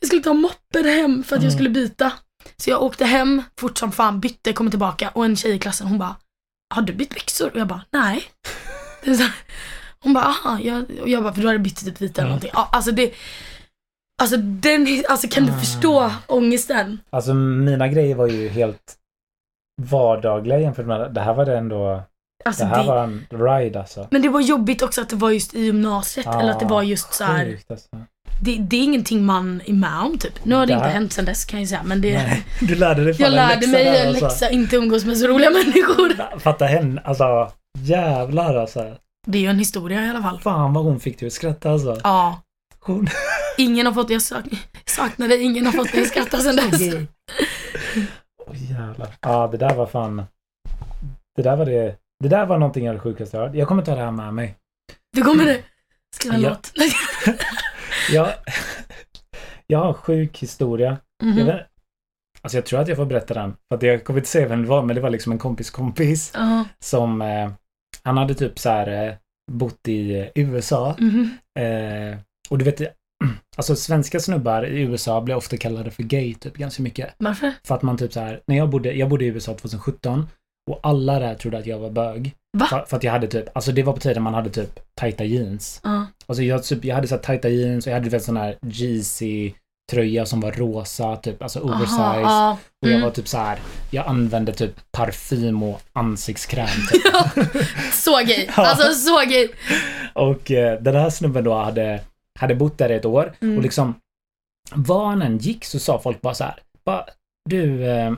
Jag skulle ta moppen hem för att jag Mm. skulle byta. Så jag åkte hem fort som fan, bytte, kom tillbaka och en tjej i klassen hon bara Har du bytt byxor? Och jag bara nej. Det är så här, hon bara aha, jag, och jag bara för du hade bytt till typ vita eller Ja. någonting. Ja, alltså det Alltså den, alltså kan du Ah. förstå ångesten? Alltså mina grejer var ju helt vardagliga jämfört med det här var det ändå, Alltså, det här det, var en ride alltså. Men det var jobbigt också att det var just i gymnasiet Ah, eller att det var just så här. Sjukt alltså. Det, det är ingenting man är med om typ. Nu har det Det inte hänt sen dess kan jag säga men det Nej, du lärde dig fan Jag lärde mig en alltså. läxa, inte umgås med så roliga [LAUGHS] människor. Fatta henne, alltså jävlar alltså. Det är ju en historia i alla fall. Fan vad hon fick dig att skratta alltså. Ja. Hon... Ingen har fått, jag sak, saknar dig, ingen har fått dig att skratta sen [LAUGHS] dess. Åh jävlar. Ja, det där var fan... Det där var det... Det där var någonting av det sjukaste jag hört. Jag kommer ta det här med mig. Du kommer det? Skriva en Ja. låt. [LAUGHS] Jag, jag har sjuk historia. Mhm. Jag, vet, alltså jag tror att jag får berätta den. För att jag kommer inte säga vem det var, men det var liksom en kompis kompis Ja. som... Eh, han hade typ så här eh, bott i eh, USA. Mhm. Eh, och du vet, [CLEARS THROAT] alltså svenska snubbar i USA blir ofta kallade för gay typ ganska mycket. Varför? För att man typ så här, när jag bodde, jag bodde i USA 2017 och alla där trodde att jag var bög. Va? För, för att jag hade typ, alltså det var på tiden man hade typ tajta jeans. Ja. Alltså jag, typ, jag hade så här tajta jeans och jag hade du vet sån här jeazy tröja som var rosa, typ, alltså oversize. Aha. Och jag Mm. var typ så här, jag använde typ parfym och ansiktskräm. Typ. [LAUGHS] Ja. Så gay. [LAUGHS] Alltså så gay. Och eh, den här snubben då hade, hade bott där i ett år Mm. och liksom än gick så sa folk bara så här, bara, du, eh,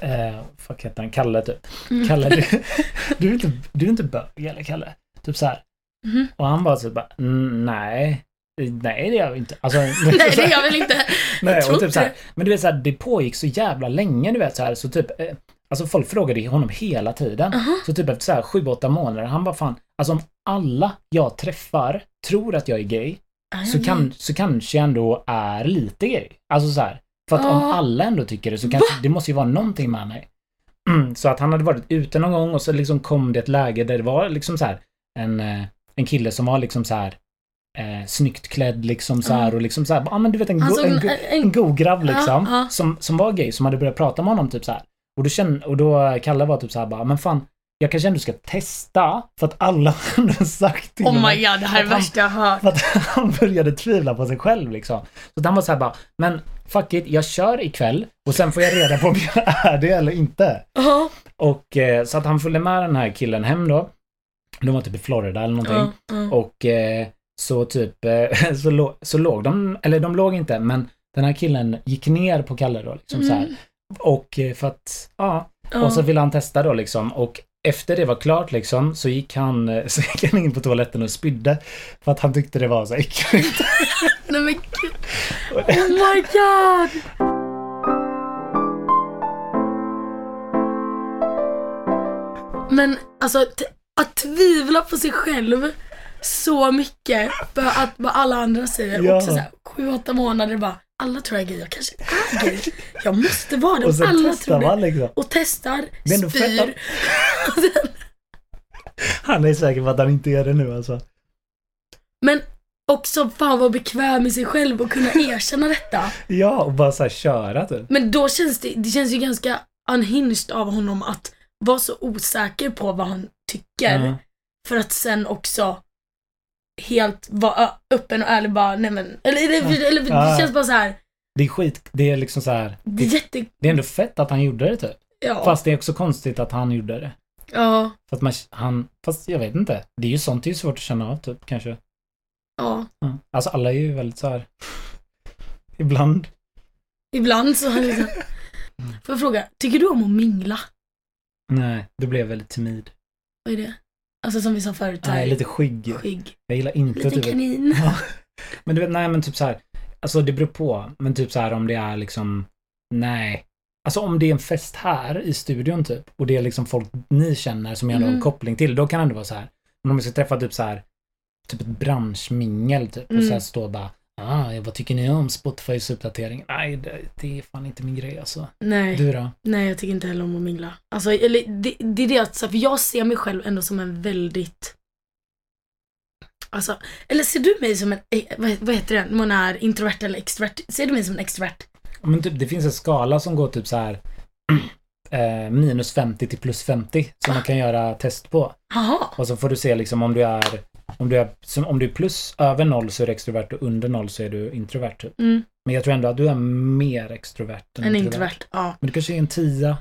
eh, fuck heter han, Kalle typ. Mm. Kalle, du, [LAUGHS] du, är inte, du är inte bög eller Kalle? Typ så här. Mhm. Och han bara så bara, "Mm, nej, nej det gör jag inte. Alltså, [LAUGHS] Nej det gör väl inte. [LAUGHS] Nej, och typ så här, men du vet så här, det pågick så jävla länge, du vet så här, så typ, eh, alltså folk frågade honom hela tiden. Aha. Så typ efter så här sju, åtta månader, han bara fan, alltså om alla jag träffar tror att jag är gay, så, kan, så kanske jag ändå är lite gay. Alltså så här, för att om Ja. alla ändå tycker det så kanske, det måste ju vara någonting med mig. Mm, så att han hade varit ute någon gång och så liksom kom det ett läge där det var liksom så här en, eh, en kille som var liksom så här eh, snyggt klädd liksom så här och liksom så här, ja men du vet en, go, såg en, en, go, en en, god grabb liksom, Ja, ja. Som, som var gay, som hade börjat prata med honom typ så här. Och då kände, och då Kalle var typ så här bara, men fan, jag kanske ändå ska testa, för att alla [LAUGHS] har sagt till Oh honom my god, det här är det värsta jag hört. för att [LAUGHS] han började tvivla på sig själv liksom. Så han var så här bara, men fuck it, jag kör ikväll och sen får jag reda på om jag [LAUGHS] är det eller inte. Ja. Och eh, så att han följde med den här killen hem då. De var typ i Florida eller någonting. Ja, ja. Och eh, så typ, eh, [LAUGHS] så, lå- så låg de, eller de låg inte, men den här killen gick ner på Kalle då liksom så här. Mm. Och eh, för att, ja, Ja. och så ville han testa då liksom. Och efter det var klart liksom så gick han, [LAUGHS] så gick han in på toaletten och spydde. För att han tyckte det var så äckligt. [LAUGHS] Nej men gud. Oh my god. Men alltså att tvivla på sig själv så mycket för att vad alla andra säger. Ja. Också såhär, sju, åtta månader bara, alla tror jag är gay, jag kanske är gay. [LAUGHS] Jag måste vara det Och sen alla testar tror man liksom. Och testar, är fett spyr. Han är säker på att han inte gör det nu alltså. Men också fan vara bekväm med sig själv och kunna [LAUGHS] erkänna detta. Ja, och bara så här köra typ. Men då känns det, det känns ju ganska unhinged av honom att vara så osäker på vad han tycker. Ja. För att sen också helt vara öppen och ärlig bara, nej men, eller, eller, eller det känns bara så här. Det är skit, det är liksom så här. det är jätte, det är ändå fett att han gjorde det typ. ja. Fast det är också konstigt att han gjorde det. ja, För att man, han, fast jag vet inte. Det är ju sånt, det är ju svårt att känna av typ kanske. ja. Ja. Alltså alla är ju väldigt så här. [LAUGHS] Ibland. Ibland så har [LAUGHS] liksom. Får jag fråga, tycker du om att mingla? Nej, då blev jag väldigt timid. Vad är det? Alltså som vi sa förut, Nej, lite skygg. skygg. Jag gillar inte Liten typ... kanin. [LAUGHS] Ja. Men du vet, nej men typ så här. Alltså det beror på. Men typ så här om det är liksom, nej. Alltså om det är en fest här i studion typ. Och det är liksom folk ni känner som jag har en Mm. koppling till. Då kan det ändå vara så här. Men om jag ska träffa typ så här. Typ ett branschmingel typ. Och Mm. så här stå och bara. Ah, vad tycker ni om Spotifys uppdatering? Nej, det, det är fan inte min grej alltså. Nej. Du då? Nej, jag tycker inte heller om att mingla. Alltså, eller, det, det är det att, för jag ser mig själv ändå som en väldigt Alltså, eller ser du mig som en, eh, vad, heter det, man är introvert eller extrovert? Ser du mig som en extrovert? Men typ, det finns en skala som går typ så här. [CLEARS THROAT] Eh, minus 50 till plus 50 som man kan göra test på. Jaha. Och så får du se liksom om du är om du är, som, om du är plus över noll så är du extrovert och under noll så är du introvert. Typ. Mm, Men jag tror ändå att du är mer extrovert än en introvert. Ja. Men du kanske är en tia.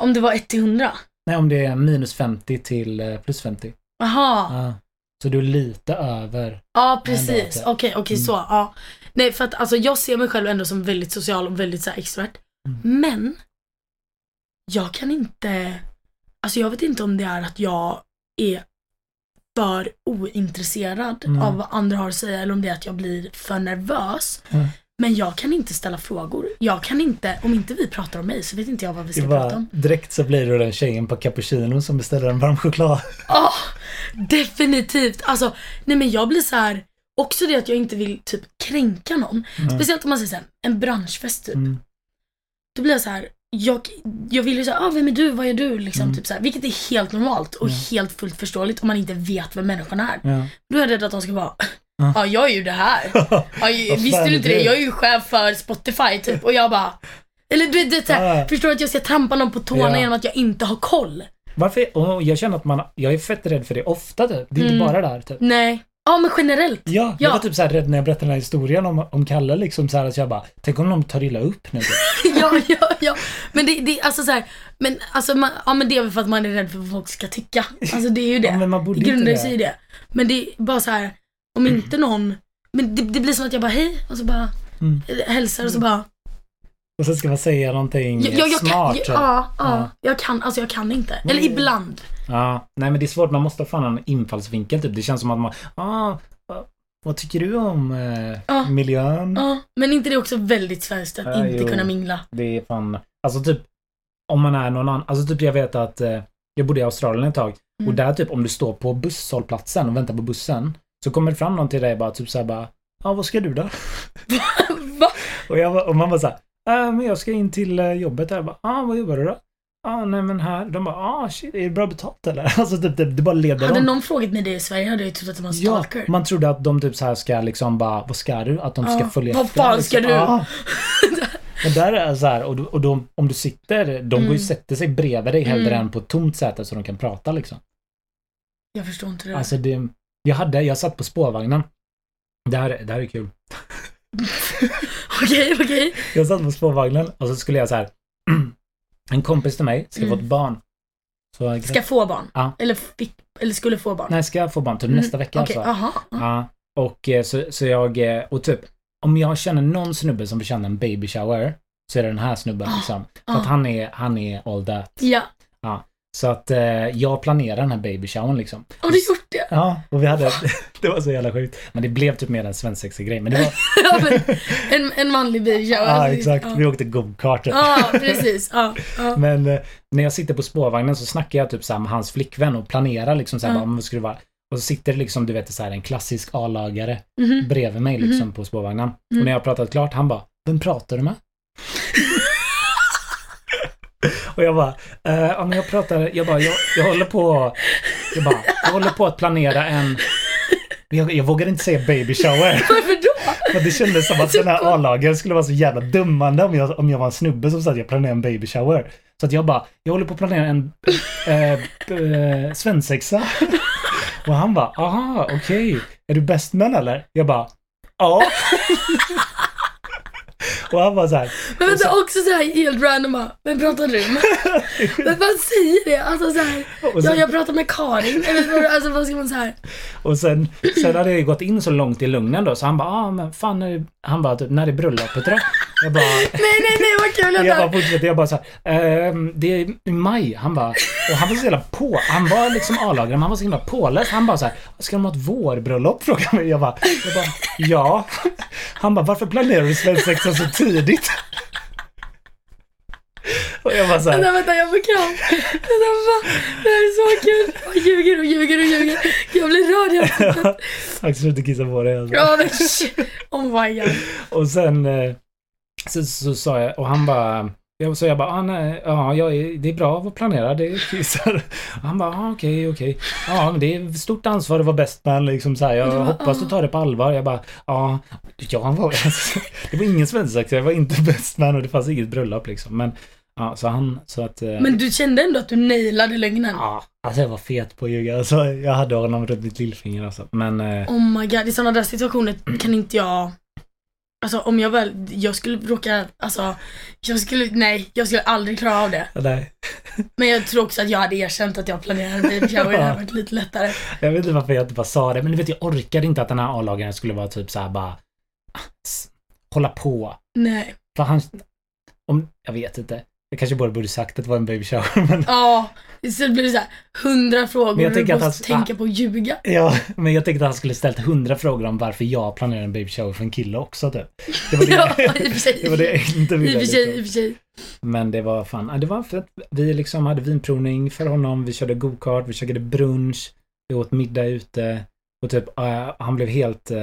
Om det var 1 till 100? Nej, om det är minus 50 till eh, plus 50. Jaha. Ja. Så du är lite över. Ja, precis. Okej, okej Mm. så. Ja. Nej, för att alltså jag ser mig själv ändå som väldigt social och väldigt så här, extrovert. Mm. Men jag kan inte, alltså jag vet inte om det är att jag är för ointresserad Mm. av vad andra har att säga eller om det är att jag blir för nervös. Mm. Men jag kan inte ställa frågor. Jag kan inte, om inte vi pratar om mig så vet inte jag vad vi ska är prata bara, om. direkt så blir du den tjejen på cappuccino som beställer en varm choklad. Ja, definitivt. Alltså, nej men jag blir så här. också det att jag inte vill typ kränka någon. Speciellt om man säger såhär, en branschfest typ. Mm. Då blir jag så här. Jag, jag vill ju säga, ah, vem är du, vad är du? Liksom, Mm. typ så här, vilket är helt normalt och helt fullt förståeligt om man inte vet vem människan är. Ja. Då är jag rädd att de ska vara, Ja. ja jag är ju det här. [LAUGHS] Vad visste du inte det? Jag är ju chef för Spotify typ. Och jag bara, eller du vet, det är så här, Ah. förstår du att jag ska trampa någon på tårna Ja. genom att jag inte har koll? Varför? Och jag känner att man, jag är fett rädd för det ofta typ. Det är inte Mm. bara där typ. Nej. Ja men generellt. Ja, jag Ja. var typ så här rädd när jag berättade den här historien om, om Kalle liksom så här att jag bara, tänk om de tar illa upp nu [LAUGHS] ja, ja, ja. Men det, det alltså så här, men alltså man, ja men det är väl för att man är rädd för vad folk ska tycka. Alltså det är ju [LAUGHS] det. Ja, men man det borde inte grundar sig i det. det. Men det är bara så här, om inte någon, men det, det blir som att jag bara hej och så bara Mm. hälsar och så bara, Och så ska man säga någonting jag, jag, jag smart. kan, ja, ja, Ja. jag kan, alltså jag kan inte. Eller ibland. Ja, nej men det är svårt. Man måste ha fan en infallsvinkel typ. Det känns som att man, ah, vad- tycker du om eh, Ja. miljön? Ja, men inte det är också väldigt svenskt att Ja, inte jo. kunna mingla? Det är fan, alltså typ om man är någon annan, alltså typ jag vet att eh, jag bodde i Australien ett tag och Mm. där typ om du står på busshållplatsen och väntar på bussen så kommer det fram någon till dig bara typ såhär bara, ja vad ska du då? [LAUGHS] Va? Och, jag, och man bara såhär, äh, men jag ska in till eh, jobbet här. Jag bara, ah, vad jobbar du då? Ah, nej men här. De bara, ah shit, är det bra betalt eller? [LAUGHS] Alltså typ, det, det bara leder Hade dem. någon frågat mig det i Sverige hade jag trott att det var en Ja, stalker. man trodde att de typ så här ska liksom bara, vad ska du? Att de ska Ja, följa vad fan ska liksom. du? Ja. [LAUGHS] Men där är så här, och, och de, om du sitter, de går ju Mm. sätter sig bredvid dig hellre Mm. än på ett tomt säte så de kan prata liksom. Jag förstår inte det. Alltså det, jag hade, jag satt på spårvagnen. Det här, det här är kul. [LAUGHS] Okej, okej. Jag satt på spårvagnen och så skulle jag så här. [CLEARS THROAT] En kompis till mig ska få ett Mm. barn. Så, Ska få barn? Ja. Eller, fick, eller skulle få barn? Nej, ska få barn typ Mm, nästa vecka Okej, alltså. aha. Ja. Och eh, så, så jag, eh, och typ, om jag känner någon snubbe som förtjänar en baby shower så är det den här snubben Ah, liksom. För ah. att han är, han är all that. Ja. Så att eh, jag planerar den här baby showern liksom. Har du gjort det? Ja, och vi hade, [LAUGHS] det var så jävla sjukt. Men det blev typ mer en svensexa grej. Men det var, [LAUGHS] Ja, men, en, en manlig baby shower. ja exakt, Ja, vi åkte go-kart. ja precis. Ja, ja. Men eh, när jag sitter på spårvagnen så snackar jag typ så här med hans flickvän och planerar liksom så här, Ja. vad ska det vara? Och så sitter det liksom, du vet, så här, en klassisk A-lagare Mhm. bredvid mig liksom på spårvagnen. Mm. Och när jag har pratat klart, han bara, vem pratar du med? [LAUGHS] och jag bara, eh, men jag pratar, jag bara, jag, jag håller på, jag bara, jag håller på att planera en, jag, jag vågar inte säga baby shower. [LAUGHS] Varför då? För det kändes som att den här A-lagen skulle vara så jävla dömande om jag, om jag var en snubbe som sa att jag planerar en baby shower. Så att jag bara, jag håller på att planera en eh, eh, svensexa. [LAUGHS] Och han bara, aha, okej. Är du best man eller? Jag bara, ja. Och han bara så här, Men vänta, också så här helt random vem pratar du med? [LAUGHS] Men vad säger det? Alltså så här, och ja jag pratar med Karin. Eller alltså vad ska man säga? och sen, sen hade jag ju gått in så långt i lugnen då, så han bara, ah men fan, är det, han bara, typ, när är bröllopet då? Jag bara, [LAUGHS] Nej nej nej vad kul Jag vänta. bara fortsätter, jag bara så här, ehm, det är i maj. Han bara, och han var så jävla på. Han var liksom A-lagare, men han var så himla påläst. Han bara så här, ska de ha ett vårbröllop? [LAUGHS] Frågade mig. Jag bara, jag bara, ja. Han bara, varför planerar du svensexa så tidigt? Och jag bara så här, Vänta, vänta, jag får kram. Vänta, va? Det här är så kul. Och ljuger och ljuger och ljuger. Jag blir rörd jag ska inte kissa på dig alltså. Ja men. Oh my god. Och sen eh, så, så sa jag, och han bara jag, så jag bara, ah, nej, ja, jag är, det är bra att planera, det är han bara, ah, okej, okej. Ja, men det är stort ansvar att vara bäst man liksom så här. Jag var- hoppas ah. du tar det på allvar. Jag bara, ja, jag var, alltså, [LAUGHS] det var ingen svensexa, jag var inte bäst man och det fanns inget bröllop liksom. Men, ja, så han, så att... eh, Men du kände ändå att du nailade lögnen? Ja, alltså jag var fet på att ljuga. Alltså, jag hade honom runt mitt lillfinger alltså. Men, eh, Oh my god, i sådana där situationer kan inte jag Alltså om jag väl, jag skulle råka, alltså jag skulle, nej, jag skulle aldrig klara av det. nej. Men jag tror också att jag hade erkänt att jag planerade baby shower, det hade [LAUGHS] varit lite lättare. Jag vet inte varför jag inte bara sa det, men du vet jag orkade inte att den här A-lagaren skulle vara typ så här bara ah, hålla på. Nej. För han, om, jag vet inte. Jag kanske bara borde sagt att det var en baby shower, [LAUGHS] men Ja, istället blir det såhär hundra frågor Men jag du tänker att måste han- tänka på att ljuga. Ja, men jag tänkte att han skulle ställt hundra frågor om varför jag planerar en baby shower för en kille också typ. Det var det, [LAUGHS] Ja, i och för sig. det, var det jag inte I ville. och för sig, i och för sig. Men det var fan, det var för att vi liksom hade vinprovning för honom, vi körde go-kart, vi käkade brunch, vi åt middag ute och typ han blev helt eh,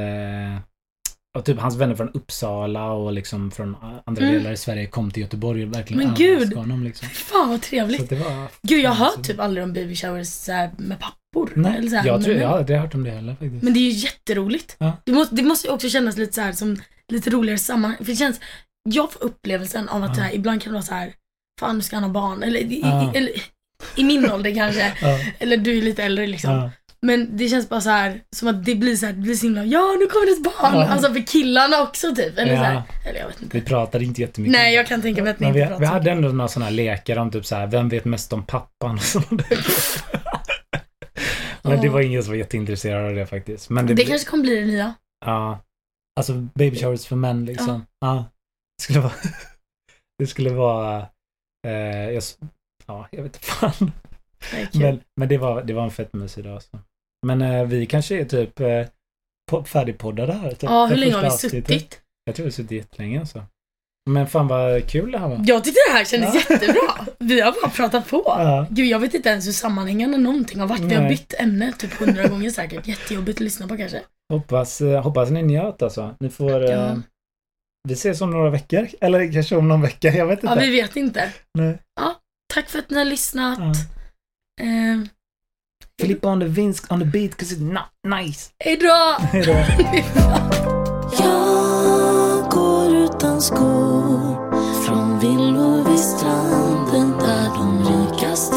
och typ hans vänner från Uppsala och liksom från andra Mm. delar i Sverige kom till Göteborg och verkligen Men gud! honom liksom. Fan vad trevligt. var... Gud, jag har hört typ aldrig om baby showers med pappor. Nej, eller så här, jag tror, jag har aldrig hört om det heller faktiskt. Men det är ju jätteroligt. Ja. Det, måste, det måste också kännas lite så här som lite roligare sammanhang. För det känns, jag får upplevelsen av att Ja. här, ibland kan det vara så här, fan du ska han ha barn. Eller, i, Ja. i, eller i min ålder kanske. Eller du är lite äldre liksom. Ja. Men det känns bara så här som att det blir så här, det blir så himla, ja nu kommer det ett barn. Ja. Alltså för killarna också typ. Eller, Ja. så här, eller jag vet inte. Vi pratade inte jättemycket. Nej jag kan tänka mig att ni Men vi, inte vi så hade mycket. ändå några sådana här lekar om typ så här, vem vet mest om pappan och där. [LAUGHS] Men det Ja. var ingen som var jätteintresserad av det faktiskt. Men det, Det kanske kommer bli det nya. Ja. Alltså baby showers för män liksom. Ja. Det skulle vara... [LAUGHS] det skulle vara... Eh, jag, ja, jag vet inte fan. Men, men det, var, det var en fett mysig dag. Så. Men eh, vi kanske är typ eh, po- färdigpoddade här. Typ, ja, hur länge har vi avsnittet. suttit? Jag tror vi har suttit jättelänge alltså. Men fan vad kul det här var. Jag tyckte det här kändes Ja. jättebra. [LAUGHS] Vi har bara pratat på. Ja. Gud, jag vet inte ens hur sammanhängande någonting har varit. Vi har Nej. bytt ämne typ hundra gånger säkert. Jättejobbigt att lyssna på kanske. Hoppas, eh, hoppas ni njöt alltså. Ni får... Eh, Ja. Vi ses om några veckor. Eller kanske om någon vecka. Jag vet Ja, inte. vi vet inte. Nej. Tack för att ni har lyssnat. Ja. Eh, Filippa on the vinsk on the beat 'cause it's not nice. hejdå! Hejdå. [LAUGHS] Jag går utan skor från villor vid stranden där de rikaste